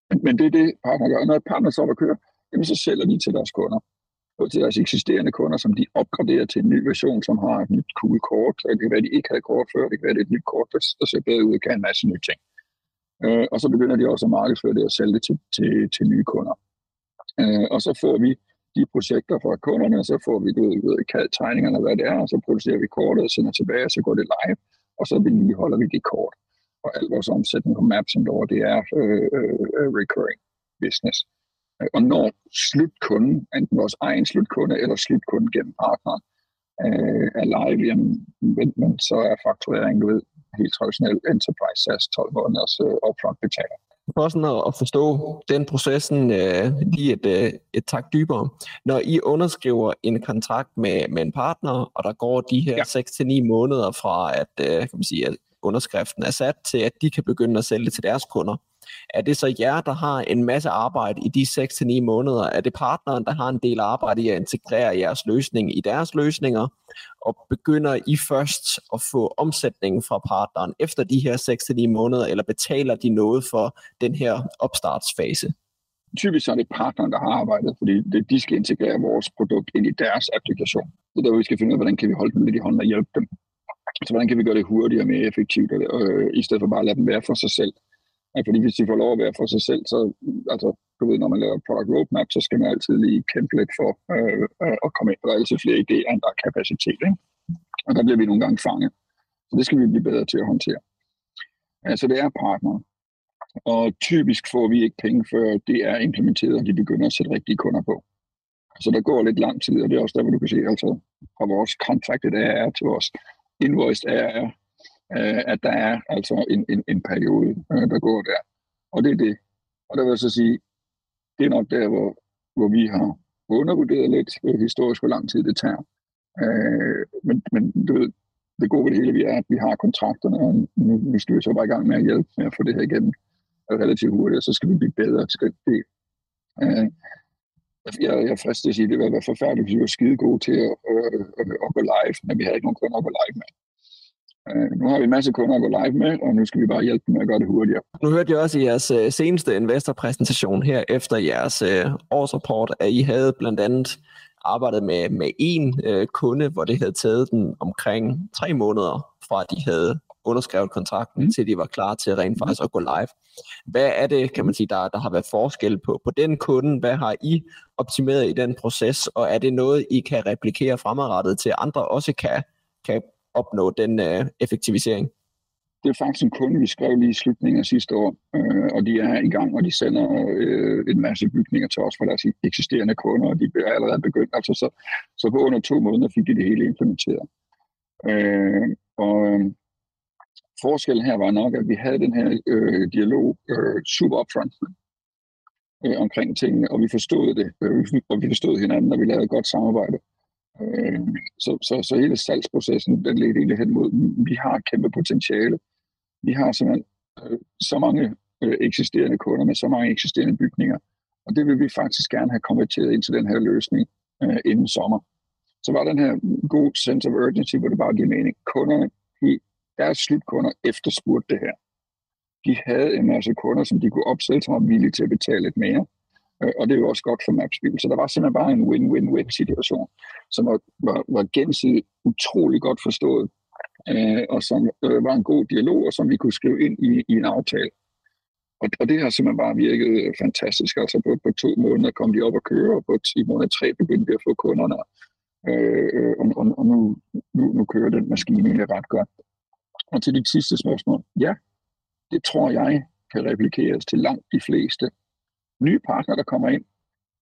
Men, men det er det, partner gør. Når et partner så at køre, jamen så sælger de til deres kunder og til deres eksisterende kunder, som de opgraderer til en ny version, som har et nyt cool kort. Det kan være, de ikke havde kort før, det kan være, det er et nyt kort, der ser bedre ud og kan en masse nye ting. Øh, og så begynder de også at markedsføre det og sælge det til, til, til nye kunder. Øh, og så får vi de projekter fra kunderne, og så får vi ud, ud kaldt tegningerne, hvad det er, og så producerer vi kortet og sender tilbage, og så går det live, og så vedligeholder vi det kort. Og al vores omsætning på Maps som det er øh, øh, øh, recurring business. Og når slutkunden, enten vores egen slutkunde eller slutkunden gennem partneren, øh, er live, jamen, men, så er faktureringen, du ved, helt traditionel enterprise SaaS 12 måneders øh, upfront betaling. For sådan at forstå den processen øh, lige et, øh, et tak dybere. Når I underskriver en kontrakt med, med en partner, og der går de her ja. 6-9 måneder fra, at, øh, kan man sige, at underskriften er sat, til at de kan begynde at sælge det til deres kunder, er det så jer, der har en masse arbejde i de 6-9 måneder? Er det partneren, der har en del arbejde i at integrere jeres løsning i deres løsninger? Og begynder I først at få omsætningen fra partneren efter de her 6-9 måneder, eller betaler de noget for den her opstartsfase? Typisk er det partneren, der har arbejdet, fordi det, de skal integrere vores produkt ind i deres applikation. Det er der, vi skal finde ud af, hvordan kan vi holde dem lidt i hånden og hjælpe dem. Så hvordan kan vi gøre det hurtigere og mere effektivt, øh, i stedet for bare at lade dem være for sig selv. Ja, fordi hvis de får lov at være for sig selv, så altså, du ved, når man laver product roadmap, så skal man altid lige kæmpe lidt for øh, øh, at komme ind. Der er altid flere idéer, end der er kapacitet. Ikke? Og der bliver vi nogle gange fanget. Så det skal vi blive bedre til at håndtere. Altså det er partner. Og typisk får vi ikke penge, før det er implementeret, og de begynder at sætte rigtige kunder på. Så der går lidt lang tid, og det er også der, hvor du kan se, altså fra vores contracted AR til vores invoiced AR, øh, at der er altså en, en, en periode, øh, der går der. Og det er det. Og der vil jeg så sige, det er nok der, hvor, hvor vi har undervurderet lidt øh, historisk, hvor lang tid det tager. Øh, men, men du ved, det gode ved det hele vi er, at vi har kontrakterne, og nu, nu skal vi så bare i gang med at hjælpe med at få det her igennem relativt hurtigt, og så skal vi blive bedre til det. Øh, jeg, jeg er frisk til at sige, at det vil være forfærdeligt, hvis vi var skide gode til at, øh, at, at gå live, men vi har ikke nogen kunder at gå live med. Øh, nu har vi en masse kunder at gå live med, og nu skal vi bare hjælpe dem med at gøre det hurtigere. Nu hørte jeg også i jeres øh, seneste investorpræsentation her efter jeres øh, årsrapport, at I havde blandt andet arbejdet med, med en øh, kunde, hvor det havde taget den omkring tre måneder fra de havde underskrevet kontrakten, mm. til de var klar til rent faktisk at gå live. Hvad er det, kan man sige, der, der har været forskel på, på den kunde? Hvad har I optimeret i den proces, og er det noget, I kan replikere fremadrettet til andre også kan, kan opnå den øh, effektivisering? Det er faktisk en kunde, vi skrev lige i slutningen af sidste år, øh, og de er i gang, og de sender øh, en masse bygninger til os for deres eksisterende kunder, og de er allerede begyndt. Altså, så, så på under to måneder fik de det hele implementeret. Øh, og øh, forskellen her var nok, at vi havde den her øh, dialog øh, super upfront øh, omkring tingene, og vi forstod det, øh, og vi forstod hinanden, og vi lavede et godt samarbejde. Øh, så, så, så hele salgsprocessen, den ledte egentlig hen mod, vi har kæmpe potentiale. Vi har simpelthen øh, så mange øh, eksisterende kunder med så mange eksisterende bygninger, og det vil vi faktisk gerne have konverteret ind til den her løsning øh, inden sommer. Så var den her god sense of urgency, hvor det bare giver mening. Kunderne, de, deres slutkunder efterspurgte det her. De havde en masse kunder, som de kunne opsætte, som var villige til at betale lidt mere. Og det er jo også godt for Mapspil. Så der var simpelthen bare en win-win-win situation, som var, var, var gensidigt utrolig godt forstået, øh, og som øh, var en god dialog, og som vi kunne skrive ind i, i en aftale. Og, og det har simpelthen bare virket øh, fantastisk. Altså på, på to måneder kom de op og køre, og på i måned tre begyndte vi at få kunderne. Øh, øh, og og, og nu, nu, nu kører den maskine ret godt. Og til dit sidste spørgsmål. Ja, det tror jeg kan replikeres til langt de fleste nye partnere, der kommer ind.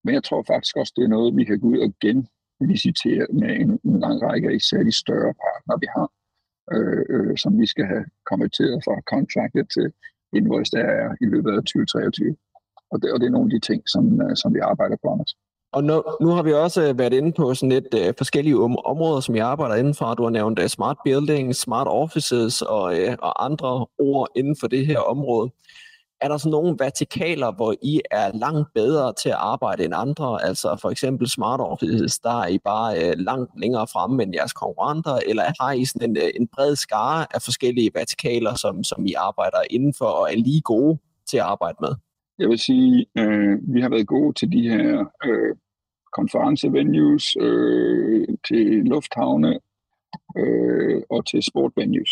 Men jeg tror faktisk også, det er noget, vi kan gå ud og genvisitere med en, en lang række af især de større partnere, vi har, øh, øh, som vi skal have konverteret fra contracted til invoice, der er i løbet af 2023. Og det, og det er nogle af de ting, som, øh, som vi arbejder på, Anders. Og nu, nu har vi også øh, været inde på sådan lidt øh, forskellige um- områder, som jeg arbejder indenfor. Du har nævnt uh, smart buildings, smart offices og, øh, og andre ord inden for det her område er der sådan nogle vertikaler, hvor I er langt bedre til at arbejde end andre? Altså for eksempel Smart Offices, der er I bare øh, langt længere fremme end jeres konkurrenter, eller har I sådan en, øh, en bred skare af forskellige vertikaler, som, som I arbejder indenfor og er lige gode til at arbejde med? Jeg vil sige, øh, vi har været gode til de her øh, konferencevenues, øh, til lufthavne øh, og til sportvenues.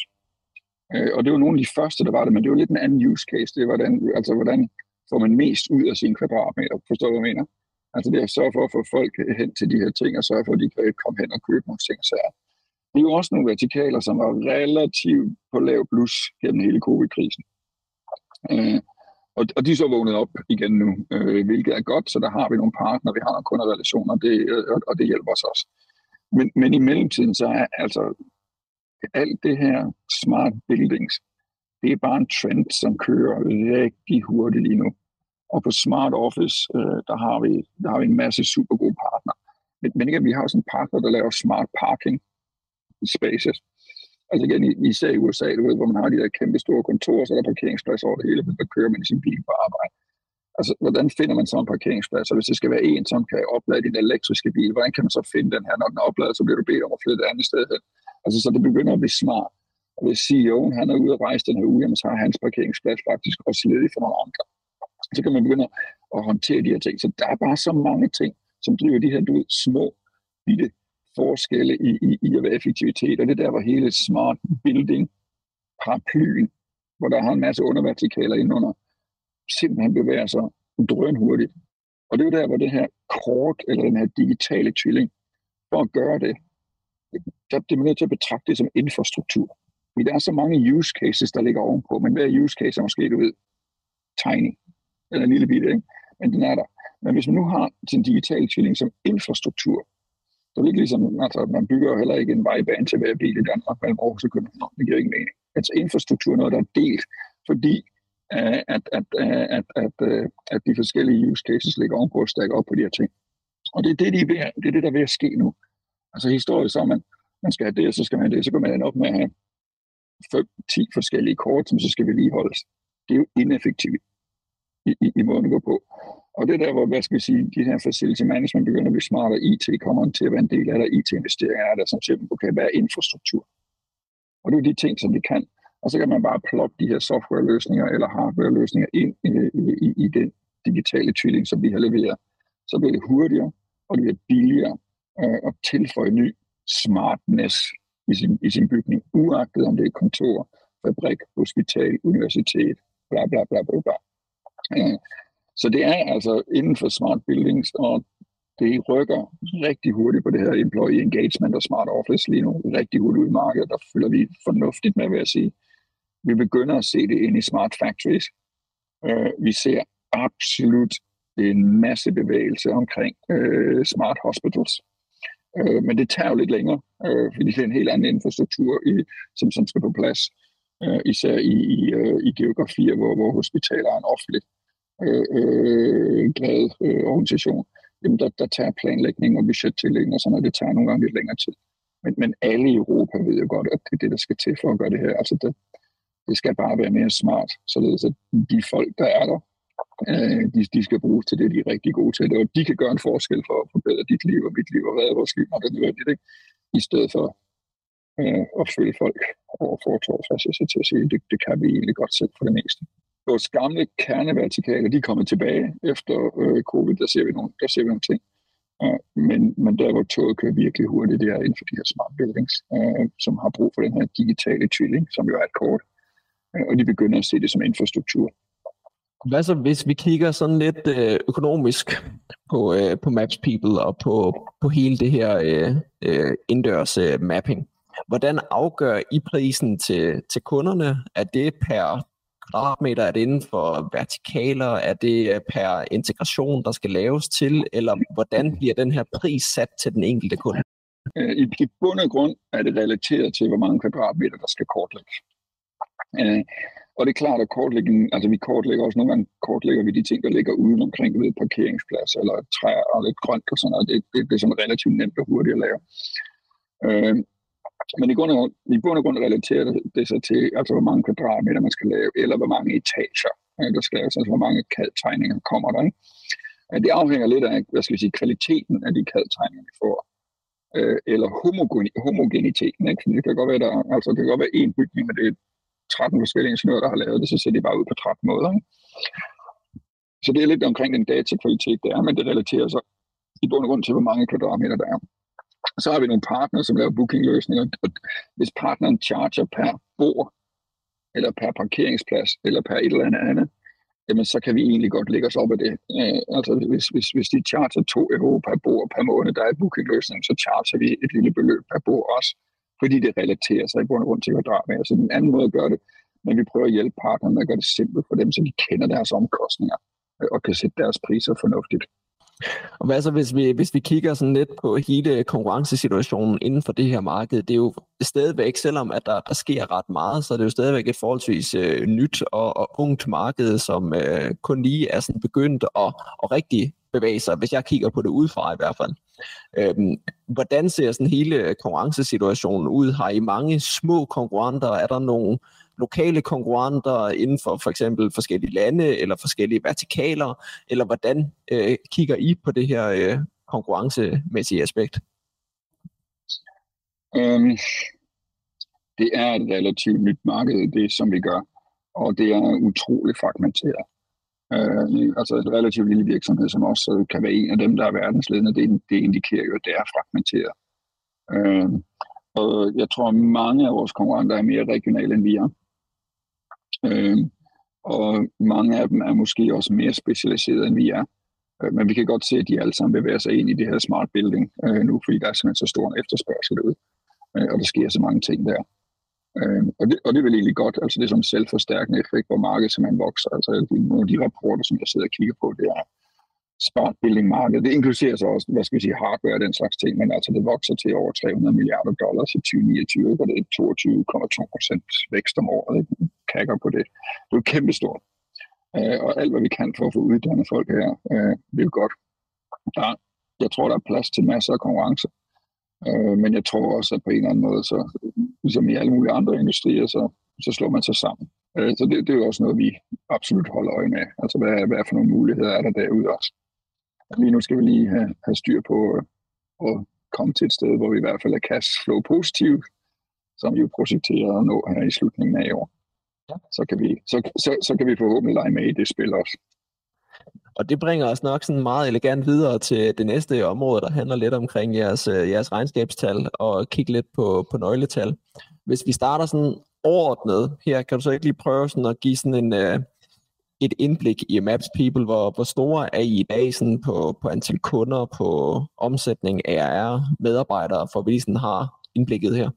Øh, og det var nogle af de første, der var det, men det var lidt en anden use case. Det var hvordan, altså, hvordan får man mest ud af sine kvadratmeter? Forstår du, hvad jeg mener? Altså det er at sørge for at få folk hen til de her ting, og sørge for, at de kan komme hen og købe nogle ting. Så det er jo også nogle vertikaler, som var relativt på lav plus gennem hele covid-krisen. Øh, og, og de er så vågnet op igen nu, øh, hvilket er godt, så der har vi nogle partnere, vi har nogle kunderrelationer, det, og, og det hjælper os også. Men, men i mellemtiden, så er altså alt det her smart buildings, det er bare en trend, som kører rigtig hurtigt lige nu. Og på Smart Office, øh, der, har vi, der har vi en masse super gode partner. Men, men igen, vi har også en partner, der laver smart parking spaces. Altså igen, især i USA, du ved, hvor man har de der kæmpe store kontorer, så er der parkeringsplads over det hele, men der kører man i sin bil på arbejde. Altså, hvordan finder man så en parkeringsplads? Og hvis det skal være en, som kan oplade din elektriske bil, hvordan kan man så finde den her? Når den er opladet, så bliver du bedt om at flytte et andet sted hen. Altså, så det begynder at blive smart. Og hvis CEO'en han er ude at rejse den her uge, så har hans parkeringsplads faktisk også ledig for nogle andre. Så kan man begynde at håndtere de her ting. Så der er bare så mange ting, som driver de her du ved, små, bitte forskelle i, i, i at være effektivitet. Og det der, hvor hele smart building paraplyen, hvor der har en masse undervertikaler indenunder, simpelthen bevæger sig drøn hurtigt. Og det er jo der, hvor det her kort, eller den her digitale tvilling, for at gøre det, der bliver man nødt til at betragte det som infrastruktur. Fordi der er så mange use cases, der ligger ovenpå, men hver use case er måske, du ved, tiny, eller en lille bitte, ikke? men den er der. Men hvis man nu har sin digitale tvilling som infrastruktur, så er det ikke ligesom, altså man bygger jo heller ikke en vejbane til hver bil i Danmark mellem Aarhus og København. Det giver ikke mening. Altså infrastruktur er noget, der er delt, fordi at, at, at, at, øh, at de forskellige use cases ligger ovenpå og stakker op på de her ting. Og det er det, de er ved, det, er det der er ved at ske nu. Altså historisk så er man, man skal have det, og så skal man have det, så kan man ende op med at have 5-10 forskellige kort, som så skal vedligeholdes. Det er jo ineffektivt i, i, i måden at gå på. Og det er der, hvor, hvad skal vi sige, de her facility management begynder at blive smartere. IT kommer til at være en del af det. IT-investeringer er der, som siger, okay, hvad er infrastruktur? Og det er de ting, som vi kan. Og så kan man bare ploppe de her softwareløsninger eller hardwareløsninger ind øh, i, i, i den digitale tvilling, som vi har leveret. Så bliver det hurtigere, og det bliver billigere øh, at tilføje ny smartness i sin, i sin bygning, uagtet om det er kontor, fabrik, hospital, universitet, bla bla bla bla bla. Øh, så det er altså inden for smart buildings, og det rykker rigtig hurtigt på det her employee engagement og smart office lige nu. Rigtig hurtigt ud i markedet, der følger vi fornuftigt med, vil jeg sige. Vi begynder at se det ind i smart factories. Øh, vi ser absolut en masse bevægelse omkring øh, smart hospitals. Øh, men det tager jo lidt længere, øh, fordi det er en helt anden infrastruktur, i, som, som skal på plads. Øh, især i, i, øh, i geografier, hvor, hvor hospitaler er en offentlig øh, øh, glad øh, organisation jamen der, der tager planlægning og budgettillægning og sådan noget, det tager nogle gange lidt længere tid. Men, men alle i Europa ved jo godt, at det er det, der skal til for at gøre det her. Altså det, det skal bare være mere smart, således at de folk, der er der, øh, de, de skal bruges til det, de er rigtig gode til. Og de kan gøre en forskel for at forbedre dit liv og mit liv og redde vores liv, når det er nødvendigt. Ikke? I stedet for øh, at følge folk over fortår, så til at sige, det, det kan vi egentlig godt selv for det meste vores gamle kernevertikale, de er kommet tilbage efter øh, covid, der ser vi nogle, der ser vi nogle ting. Øh, men, men der, hvor toget kører virkelig hurtigt, det er inden for de her smart buildings, øh, som har brug for den her digitale tvilling, som jo er et kort. øh, og de begynder at se det som infrastruktur. Hvad så, hvis vi kigger sådan lidt øh, økonomisk på, øh, på Maps People og på, på hele det her øh, øh, indendørs øh, mapping? Hvordan afgør I prisen til, til kunderne? Er det per kvadratmeter? Er det inden for vertikaler? Er det per integration, der skal laves til? Eller hvordan bliver den her pris sat til den enkelte kunde? I, i bund og grund er det relateret til, hvor mange kvadratmeter, der skal kortlægges. Øh, og det er klart, at kortlægningen, altså vi kortlægger også nogle gange, kortlægger vi de ting, der ligger uden omkring ved parkeringsplads eller træer og lidt grønt og sådan noget. Det, det, det er sådan relativt nemt og hurtigt at lave. Øh, men i bund, og, i bund og grund relaterer det sig til, altså hvor mange kvadratmeter man skal lave, eller hvor mange etager øh, der skal laves, altså hvor mange kaldtegninger kommer der. Ikke? Det afhænger lidt af, hvad skal vi sige, kvaliteten af de kaldtegninger, vi får, øh, eller homogeniteten. Ikke? Det kan godt være, der, altså det kan godt være en bygning, men det er 13 forskellige ingeniører, der har lavet det, så ser det bare ud på 13 måder. Ikke? Så det er lidt omkring den datakvalitet, der er, men det relaterer sig i bund og grund til, hvor mange kvadratmeter der er. Så har vi nogle partnere, som laver bookingløsninger, og hvis partneren charger per bord, eller per parkeringsplads, eller per et eller andet andet, jamen så kan vi egentlig godt lægge os op af det. Øh, altså hvis, hvis, hvis de charger 2 euro per bord per måned, der er bookingløsning, så charger vi et lille beløb per bord også, fordi det relaterer sig i bund og grund til kvadratmeter. Så den anden måde at gøre det, men vi prøver at hjælpe partnerne med at gøre det simpelt for dem, så de kender deres omkostninger øh, og kan sætte deres priser fornuftigt. Og hvad så, hvis vi, hvis vi kigger sådan lidt på hele konkurrencesituationen inden for det her marked, det er jo stadigvæk, selvom at der, der sker ret meget, så er det jo stadigvæk et forholdsvis øh, nyt og, og ungt marked, som øh, kun lige er sådan begyndt at, at rigtig bevæge sig, hvis jeg kigger på det udefra i hvert fald. Øhm, hvordan ser sådan hele konkurrencesituationen ud? Har I mange små konkurrenter? Er der nogle lokale konkurrenter inden for for eksempel forskellige lande eller forskellige vertikaler, eller hvordan øh, kigger I på det her øh, konkurrencemæssige aspekt? Um, det er et relativt nyt marked, det som vi gør, og det er utrolig fragmenteret. Øh, altså et relativt lille virksomhed som også kan være en af dem, der er verdensledende, det, det indikerer jo, at det er fragmenteret. Øh, og jeg tror, at mange af vores konkurrenter er mere regionale, end vi er. Øh, og mange af dem er måske også mere specialiserede, end vi er. Øh, men vi kan godt se, at de alle sammen bevæger sig ind i det her smart building øh, nu, fordi der er simpelthen så stor en efterspørgsel derude. Øh, og der sker så mange ting der. Øh, og, det, og det er vel egentlig godt, altså det er som en selvforstærkende effekt, hvor markedet simpelthen vokser. Altså nogle af de rapporter, som jeg sidder og kigger på, det er, smart building market. Det inkluderer så også, hvad skal vi sige, hardware og den slags ting, men altså det vokser til over 300 milliarder dollars i 2029, og det er 22,2 procent vækst om året. Ikke? Kakker på det. Det er jo kæmpestort. Øh, og alt, hvad vi kan for at få uddannet folk her, øh, det er jo godt. Der, jeg tror, der er plads til masser af konkurrence. Øh, men jeg tror også, at på en eller anden måde, så, ligesom i alle mulige andre industrier, så, så slår man sig sammen. Uh, så det, det er jo også noget, vi absolut holder øje med. Altså, hvad, hvad for nogle muligheder er der derude også lige nu skal vi lige have, have styr på at komme til et sted, hvor vi i hvert fald er cash flow positivt, som vi jo projekterer at nå her i slutningen af i år. Ja. Så, kan vi, så, så, så kan vi forhåbentlig lege med i det spil også. Og det bringer os nok sådan meget elegant videre til det næste område, der handler lidt omkring jeres, øh, jeres regnskabstal og kigge lidt på, på nøgletal. Hvis vi starter sådan overordnet her, kan du så ikke lige prøve sådan at give sådan en, øh, et indblik i Maps People, hvor, hvor store er I i dag sådan på, på antal kunder, på omsætning, ARR, medarbejdere, for vi sådan har indblikket her?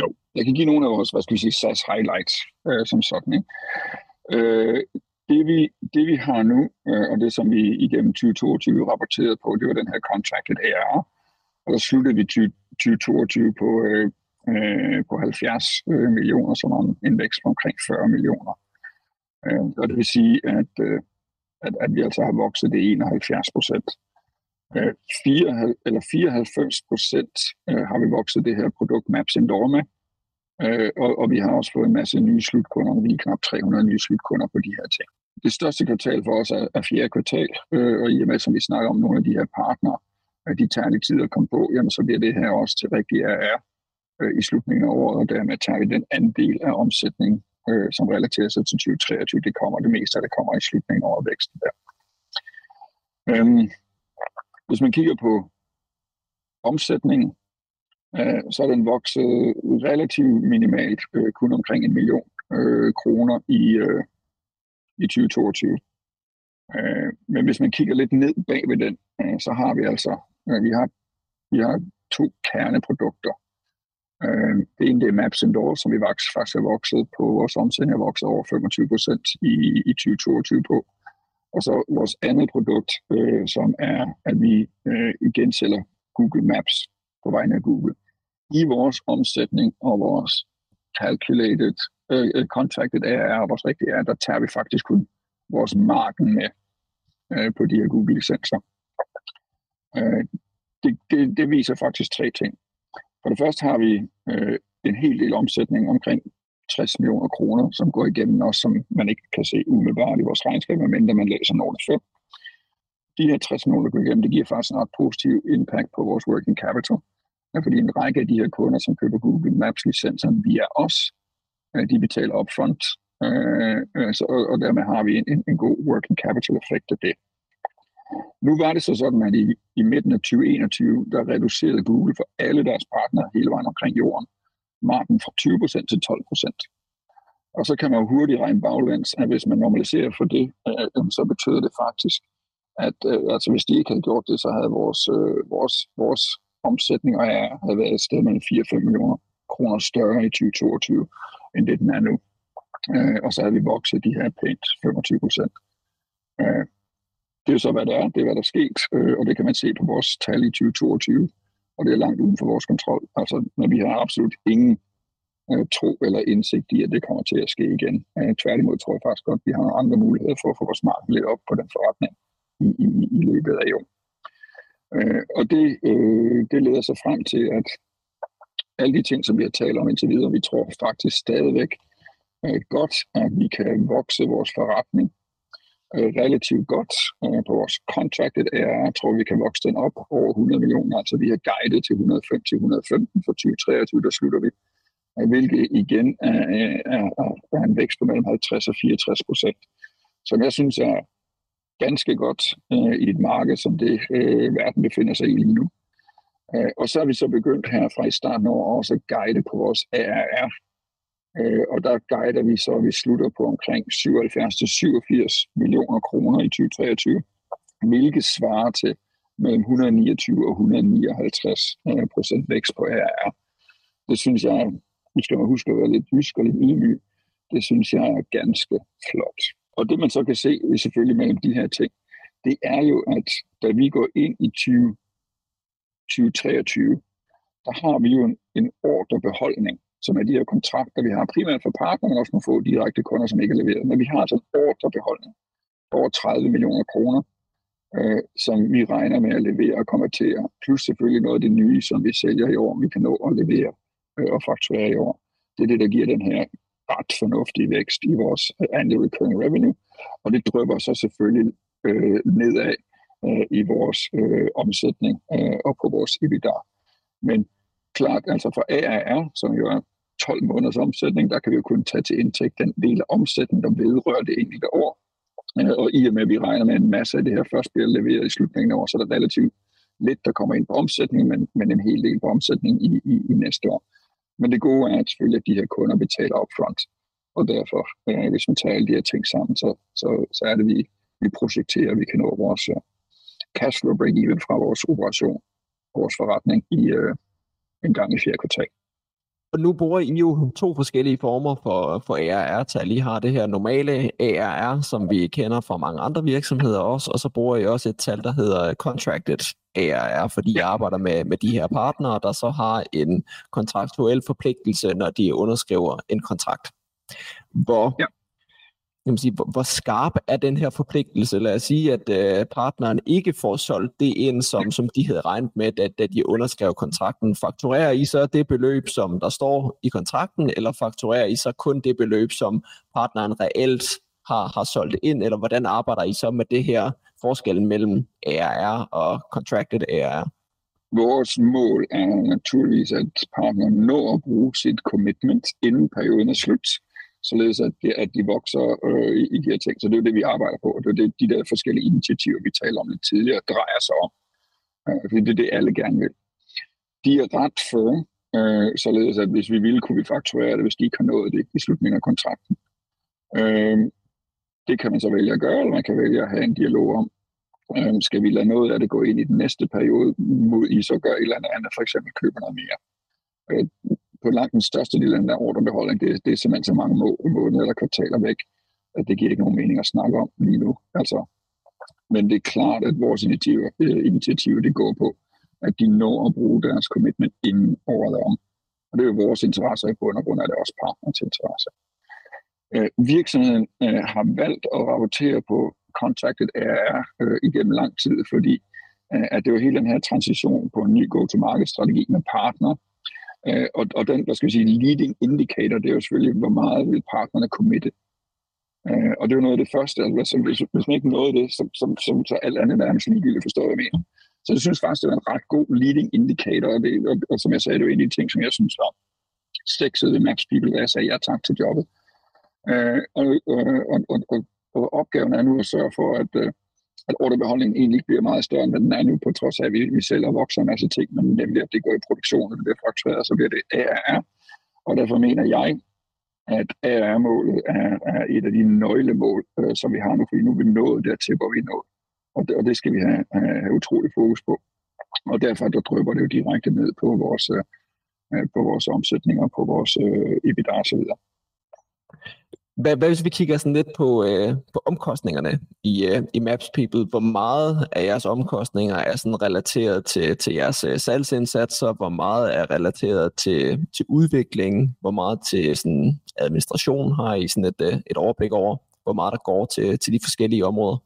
Jo, jeg kan give nogle af vores, hvad skal vi sige, SaaS highlights øh, som sådan. Ikke? Øh, det, vi, det vi har nu, øh, og det som vi igennem 2022 rapporterede på, det var den her contracted ARR. Og der sluttede vi 2022 på, øh, øh, på 70 øh, millioner, som var en vækst på omkring 40 millioner. Øh, og det vil sige, at, øh, at, at vi altså har vokset det 71 procent. Øh, 4, eller 94 procent øh, har vi vokset det her produkt Maps Indoor med. Øh, og, og vi har også fået en masse nye slutkunder. Vi er knap 300 nye slutkunder på de her ting. Det største kvartal for os er, er fjerde kvartal, øh, og i og med, som vi snakker om nogle af de her partnere, at de tager lidt tid at komme på, jamen så bliver det her også til rigtig RR øh, i slutningen af året, og dermed tager vi den anden del af omsætningen, øh, som relaterer sig til 2023. Det kommer det meste af det kommer i slutningen af året væksten der. Øhm, hvis man kigger på omsætningen, øh, så er den vokset relativt minimalt, øh, kun omkring en million øh, kroner i, øh, i 2022. Øh, men hvis man kigger lidt ned bag ved den, øh, så har vi altså øh, vi har, vi har to kerneprodukter. Øh, det ene det er Maps Indoor, som vi faktisk har vokset på. Vores omsætning er vokset over 25 procent i, i 2022 på. Og så vores andet produkt, øh, som er, at vi øh, igen sælger Google Maps på vegne af Google. I vores omsætning og vores calculated uh, contracted ARR, vores rigtige ARR, der tager vi faktisk kun vores marken med uh, på de her Google-licenser. Uh, det, det, det viser faktisk tre ting. For det første har vi uh, en hel del omsætning omkring 60 millioner kroner, som går igennem os, som man ikke kan se umiddelbart i vores regnskab, medmindre man læser note 5. De her 60 millioner, der går igennem, det giver faktisk en ret positiv impact på vores working capital. Fordi en række af de her kunder, som køber Google Maps-licenser via os, øh, de betaler upfront, øh, øh så, og dermed har vi en, en god working capital effekt af det. Nu var det så sådan, at i, i midten af 2021, der reducerede Google for alle deres partnere hele vejen omkring jorden, marken fra 20% til 12%. Og så kan man jo hurtigt regne baglæns, at hvis man normaliserer for det, øh, øh så betyder det faktisk, at øh, altså hvis de ikke havde gjort det, så havde vores, øh, vores, vores omsætning og er, havde været et sted mellem 4-5 millioner kroner større i 2022, end det den er nu. Øh, og så havde vi vokset de her pænt 25 procent. Øh, det er så, hvad det er. Det er, hvad der er sket, øh, og det kan man se på vores tal i 2022, og det er langt uden for vores kontrol. Altså, når vi har absolut ingen øh, tro eller indsigt i, at det kommer til at ske igen. Øh, tværtimod tror jeg faktisk godt, at vi har andre muligheder for at få vores marked lidt op på den forretning i, i, i løbet af i år. Øh, og det, øh, det leder sig frem til, at alle de ting, som vi har talt om indtil videre, vi tror faktisk stadigvæk øh, godt, at vi kan vokse vores forretning øh, relativt godt øh, på vores contracted er, jeg tror, vi kan vokse den op over 100 millioner. Altså vi har guidet til 105 til 115 for 2023, der slutter vi. Øh, hvilket igen er, er, er, er en vækst på mellem 50 og 64 procent. Som jeg synes er ganske godt øh, i et marked, som det øh, verden befinder sig i lige nu. Øh, og så er vi så begyndt her fra i starten over også at guide på vores ARR. Øh, og der guider vi så, at vi slutter på omkring 77-87 millioner kroner i 2023, hvilket svarer til mellem 129 og 159 øh, procent vækst på ARR. Det synes jeg, nu skal man huske at være lidt jysk og lidt ydmyg, det synes jeg er ganske flot. Og det man så kan se, øh, selvfølgelig mellem de her ting, det er jo, at da vi går ind i 20, 2023, der har vi jo en, en ordrebeholdning, som er de her kontrakter, vi har primært for partner, men også nogle få direkte kunder, som ikke er leveret. Men vi har altså en ordrebeholdning på over 30 millioner kroner, øh, som vi regner med at levere og konvertere, plus selvfølgelig noget af det nye, som vi sælger i år, vi kan nå at levere øh, og fakturere i år. Det er det, der giver den her ret fornuftig vækst i vores øh, annual recurring revenue, og det drøber så selvfølgelig øh, nedad øh, i vores øh, omsætning øh, og på vores EBITDA. Men klart, altså for ARR, som jo er 12 måneders omsætning, der kan vi jo kun tage til indtægt den del af omsætningen, der vedrører det enkelte år. Øh, og i og med, at vi regner med, at en masse af det her først bliver leveret i slutningen af år, så er der relativt lidt, der kommer ind på omsætningen, men, men en hel del på omsætning i, i, i næste år. Men det gode er at selvfølgelig, at de her kunder betaler upfront. Og derfor, øh, hvis man tager alle de her ting sammen, så, så, så er det, vi, vi projekterer, at vi kan nå vores øh, cash flow break-even fra vores operation, vores forretning i øh, en gang i fjerde kvartal. Og nu bruger I jo to forskellige former for, for ARR-tal. I har det her normale ARR, som vi kender fra mange andre virksomheder også, og så bruger I også et tal, der hedder Contracted ARR, fordi I arbejder med, med de her partnere, der så har en kontraktuel forpligtelse, når de underskriver en kontrakt. Hvor ja kan man sige, hvor, hvor skarp er den her forpligtelse? Lad os sige, at øh, partneren ikke får solgt det ind, som, som de havde regnet med, da, da de underskrev kontrakten. Fakturerer I så det beløb, som der står i kontrakten, eller fakturerer I så kun det beløb, som partneren reelt har, har solgt ind, eller hvordan arbejder I så med det her forskellen mellem ARR og contracted ARR? Vores mål er naturligvis, at partneren når at bruge sit commitment inden perioden er slut således at, det, at de vokser øh, i, i de her ting. Så det er det, vi arbejder på, og det er det, de der forskellige initiativer, vi taler om lidt tidligere, drejer sig om. Øh, fordi det er det, alle gerne vil. De er ret firm, øh, således at hvis vi ville, kunne vi fakturere det, hvis de ikke har nået det i slutningen af kontrakten. Øh, det kan man så vælge at gøre, eller man kan vælge at have en dialog om, øh, skal vi lade noget af det gå ind i den næste periode, mod I så gør et eller andet, for eksempel køber noget mere. Øh, på langt den største del af den der ordrebeholdning, det, det er simpelthen så mange må, måneder eller kvartaler væk, at det giver ikke nogen mening at snakke om lige nu. Altså, men det er klart, at vores initiativer, øh, initiativer det går på, at de når at bruge deres commitment inden året om. Og det er jo vores interesser i bund og grund, er det også partners interesse. Øh, virksomheden øh, har valgt at rapportere på Contracted ARR øh, igennem lang tid, fordi øh, at det var hele den her transition på en ny go-to-market-strategi med partner, Øh, og, og den, hvad skal vi sige, leading indicator, det er jo selvfølgelig, hvor meget vil partnerne committe. Øh, og det er jo noget af det første, altså, hvis, hvis man ikke nåede det, så, som, som, så alt andet nærmest ligegyldigt forstår, jeg mener. Så jeg synes faktisk, det var en ret god leading indicator, og, det, og, og som jeg sagde, det er en af de ting, som jeg synes var sexet ved Max People, da jeg sagde ja tak til jobbet. Øh, og, og, og, og, og opgaven er nu at sørge for, at, øh, at ordrebeholdningen egentlig ikke bliver meget større, end den er nu, på trods af, at vi, vi sælger og vokser en masse ting, men nemlig at det går i produktion, og det bliver faktureret, så bliver det ARR. Og derfor mener jeg, at ARR-målet er, er et af de nøglemål, øh, som vi har nu, fordi nu er vi nået dertil, hvor vi er nået. Og det, og det skal vi have, have utrolig fokus på. Og derfor der drøber det jo direkte ned på vores, øh, øh på vores omsætning og på vores øh, EBITDA osv. Hvad, hvad hvis vi kigger sådan lidt på, øh, på omkostningerne i, øh, i Maps People? Hvor meget af jeres omkostninger er sådan relateret til, til jeres øh, salgsindsatser? Hvor meget er relateret til, til udvikling? Hvor meget til sådan administration har I sådan et, øh, et overblik over? Hvor meget der går til, til de forskellige områder?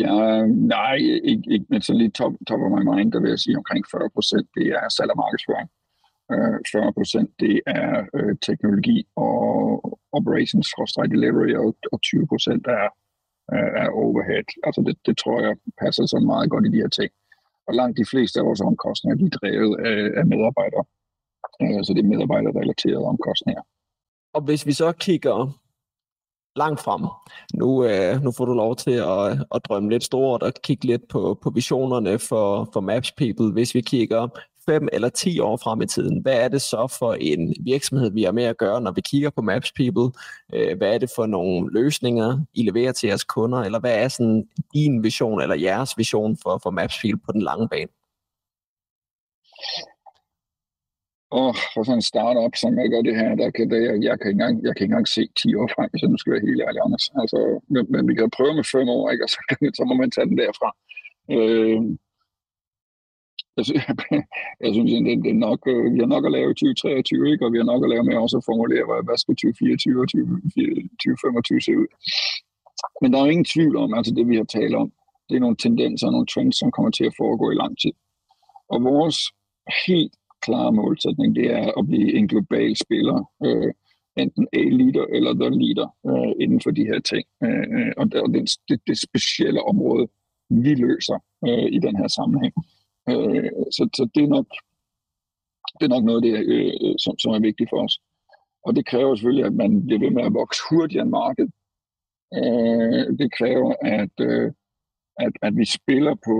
Ja, nej, ikke, ikke men så lige top, top of my mind, der vil jeg sige omkring 40 procent, det er salg og markedsføring. Øh, 40 procent det er øh, teknologi og operations delivery, og, og 20 procent er, øh, er overhead. Altså det, det tror jeg passer så meget godt i de her ting. Og langt de fleste af vores omkostninger, de er drevet af, af medarbejdere. Altså så det er medarbejderrelaterede omkostninger. Og hvis vi så kigger langt frem. Nu, øh, nu får du lov til at, at drømme lidt stort og kigge lidt på, på visionerne for, for Maps People. Hvis vi kigger 5 eller 10 år frem i tiden, hvad er det så for en virksomhed, vi har med at gøre, når vi kigger på Maps People? Øh, hvad er det for nogle løsninger, I leverer til jeres kunder? Eller hvad er sådan din vision eller jeres vision for, for Maps People på den lange bane? Og for sådan en startup, som jeg gør det her, der kan der, jeg, jeg, kan ikke engang, jeg kan ikke engang se 10 år frem, så nu skal være helt ærlig, Anders. Altså, men, men vi kan prøve med 5 år, ikke? og så, så må man tage den derfra. Øh, jeg, synes, jeg synes, det, det er nok, øh, vi har nok at lave 2023, ikke? og vi har nok at lave med også at formulere, hvad, hvad skal 2024 og 2025 se ud. Men der er jo ingen tvivl om, altså det vi har talt om, det er nogle tendenser og nogle trends, som kommer til at foregå i lang tid. Og vores helt klare målsætning, det er at blive en global spiller, øh, enten A-leader eller the leader øh, inden for de her ting. Øh, øh og det, det, det specielle område, vi løser øh, i den her sammenhæng. Øh, Øh, så, så det er nok Det er nok noget, det, øh, som, som er vigtigt for os. Og det kræver selvfølgelig, at man bliver ved med at vokse hurtigere end markedet. Øh, det kræver, at, øh, at, at vi spiller på,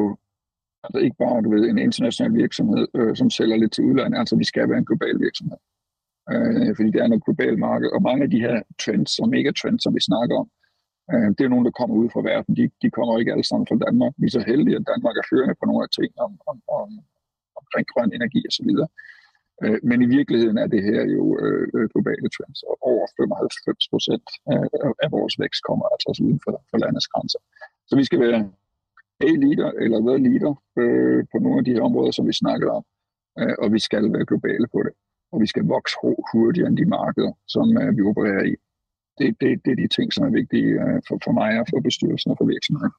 altså ikke bare du ved, en international virksomhed, øh, som sælger lidt til udlandet, altså vi skal være en global virksomhed. Øh, fordi det er noget globalt marked, og mange af de her trends og megatrends, som vi snakker om, Øhm, det er nogen, der kommer ud fra verden. De, de kommer ikke alle sammen fra Danmark. Vi er så heldige, at Danmark er førende på nogle af ting om, om, om, omkring grøn energi osv. Øh, men i virkeligheden er det her jo øh, øh globale trends, og over 95 procent af, vores vækst kommer altså uden for, for landets grænser. Så vi skal være A-leader eller være leader øh, på nogle af de her områder, som vi snakkede om, øh, og vi skal være globale på det. Og vi skal vokse hurtigere end de markeder, som øh, vi opererer i. Det, det, det er de ting, som er vigtige øh, for, for mig og for bestyrelsen og for virksomheden.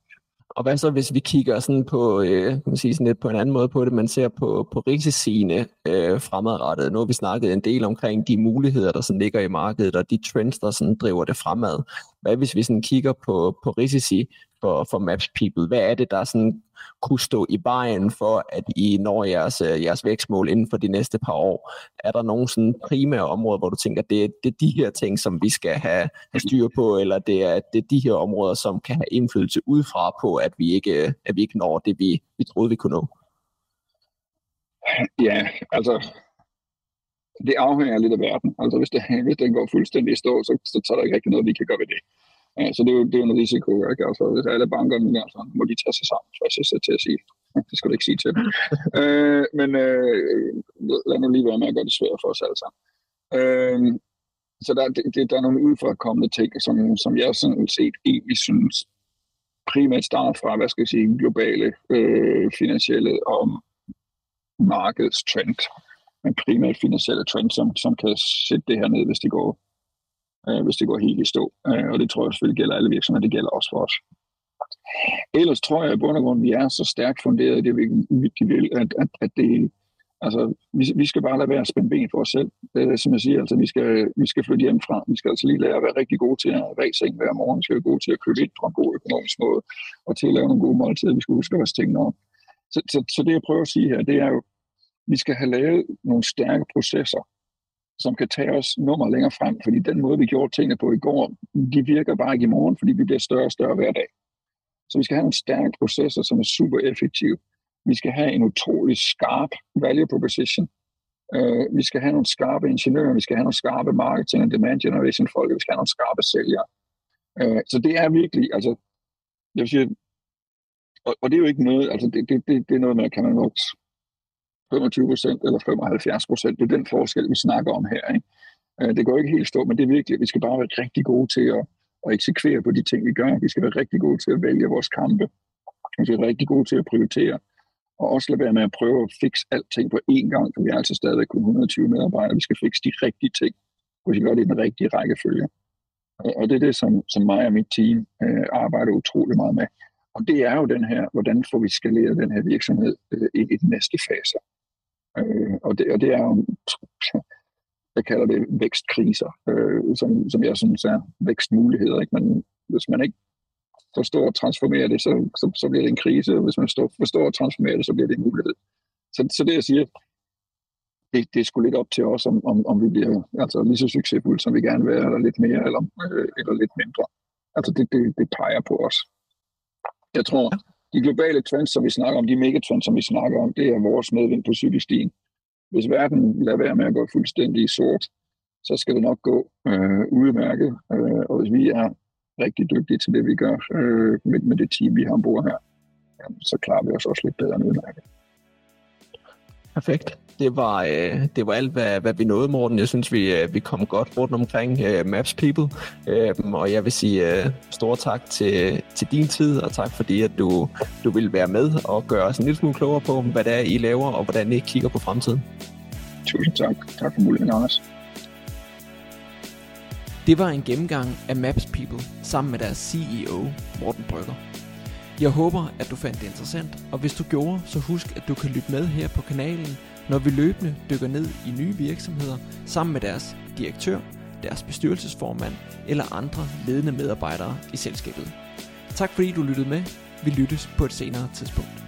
Og hvad så, hvis vi kigger sådan på, øh, kan man sige sådan lidt på en anden måde på det, man ser på, på risiciene øh, fremadrettet. Nu har vi snakket en del omkring de muligheder, der sådan ligger i markedet, og de trends, der sådan driver det fremad. Hvad hvis vi sådan kigger på, på risici for, for Maps People? Hvad er det, der sådan kunne stå i vejen for, at I når jeres, øh, jeres vækstmål inden for de næste par år? Er der nogle sådan primære områder, hvor du tænker, at det, det er de her ting, som vi skal have, have styr på, eller det er, det er de her områder, som kan have indflydelse udefra på, at vi ikke, øh, at vi ikke når det, vi, vi troede, vi kunne nå? Ja, altså det afhænger lidt af verden. Altså hvis, det, hvis den går fuldstændig i stå, så, så, så er der ikke rigtig noget, vi kan gøre ved det. Ja, så det er, jo, det er jo en risiko, ikke? Altså, hvis alle bankerne der, så må de tage sig sammen, jeg til at sige. Det skal du ikke sige til dem. øh, men øh, lad nu lige være med at gøre det svært for os alle sammen. Øh, så der, det, der er nogle udfrakommende ting, som, som jeg sådan set egentlig synes primært starter fra, hvad skal jeg sige, globale øh, finansielle og markedstrend. Men primært finansielle trend, som, som kan sætte det her ned, hvis det går øh, hvis det går helt i stå. Øh, og det tror jeg selvfølgelig gælder alle virksomheder, det gælder også for os. Ellers tror jeg i bund og grund, vi er så stærkt funderet i det, vi, vi vil, at, at, at det, altså, vi, vi skal bare lade være at spænde ben for os selv. Det, som jeg siger, altså, vi skal, vi skal flytte hjemmefra. Vi skal altså lige lære at være rigtig gode til at ræse ind hver morgen. Vi skal være gode til at købe ind på en god økonomisk måde, og til at lave nogle gode måltider. Vi skal huske at være tingene om. Så, så, så det, jeg prøver at sige her, det er jo, vi skal have lavet nogle stærke processer, som kan tage os nummer længere frem, fordi den måde, vi gjorde tingene på i går, de virker bare ikke i morgen, fordi vi bliver større og større hver dag. Så vi skal have nogle stærke processer, som er super effektive. Vi skal have en utrolig skarp value proposition. Øh, vi skal have nogle skarpe ingeniører, vi skal have nogle skarpe marketing og demand generation folk, vi skal have nogle skarpe sælgere. Øh, så det er virkelig, altså, jeg vil sige, og, og det er jo ikke noget, altså det, det, det, det er noget, man kan man vokse 25 procent eller 75 procent. Det er den forskel, vi snakker om her. Ikke? Øh, det går ikke helt stå, men det er virkelig, vi skal bare være rigtig gode til at, at eksekvere på de ting, vi gør. Vi skal være rigtig gode til at vælge vores kampe. Vi skal være rigtig gode til at prioritere. Og også lade være med at prøve at fikse alting på én gang, for vi er altså stadig kun 120 medarbejdere. Vi skal fikse de rigtige ting, og vi skal gøre det i den rigtige rækkefølge. Og det er det, som, som mig og mit team øh, arbejder utrolig meget med. Og det er jo den her, hvordan får vi skaleret den her virksomhed øh, ind i den næste fase. Øh, og, det, og det er jo, jeg kalder det vækstkriser, øh, som, som jeg synes er vækstmuligheder. Ikke? Men hvis man ikke forstår at transformere det, så, så, så bliver det en krise, og hvis man står, forstår at transformere det, så bliver det en mulighed. Så, så det jeg siger, det, det er sgu lidt op til os, om, om, om vi bliver altså, lige så succesfulde, som vi gerne vil være, eller lidt mere, eller, øh, eller lidt mindre. Altså det, det, det peger på os. Jeg tror, de globale trends, som vi snakker om, de megatrends, som vi snakker om, det er vores medvind på cykelstien. Hvis verden lader være med at gå fuldstændig sort, så skal det nok gå øh, udmærket. Øh, og hvis vi er rigtig dygtige til det, vi gør øh, med, med det team, vi har ombord her, jamen, så klarer vi os også lidt bedre end udmærket. Perfekt. Det var, øh, det var alt, hvad, hvad vi nåede, Morten. Jeg synes, vi, øh, vi kom godt rundt omkring øh, Maps People. Øh, og jeg vil sige øh, stor tak til, til din tid, og tak fordi, at du, du vil være med og gøre os en lille smule klogere på, hvad det er, I laver, og hvordan I kigger på fremtiden. Tusind tak. Tak for muligheden, Anders. Det var en gennemgang af Maps People sammen med deres CEO, Morten Brygger. Jeg håber, at du fandt det interessant, og hvis du gjorde, så husk, at du kan lytte med her på kanalen, når vi løbende dykker ned i nye virksomheder sammen med deres direktør, deres bestyrelsesformand eller andre ledende medarbejdere i selskabet. Tak fordi du lyttede med. Vi lyttes på et senere tidspunkt.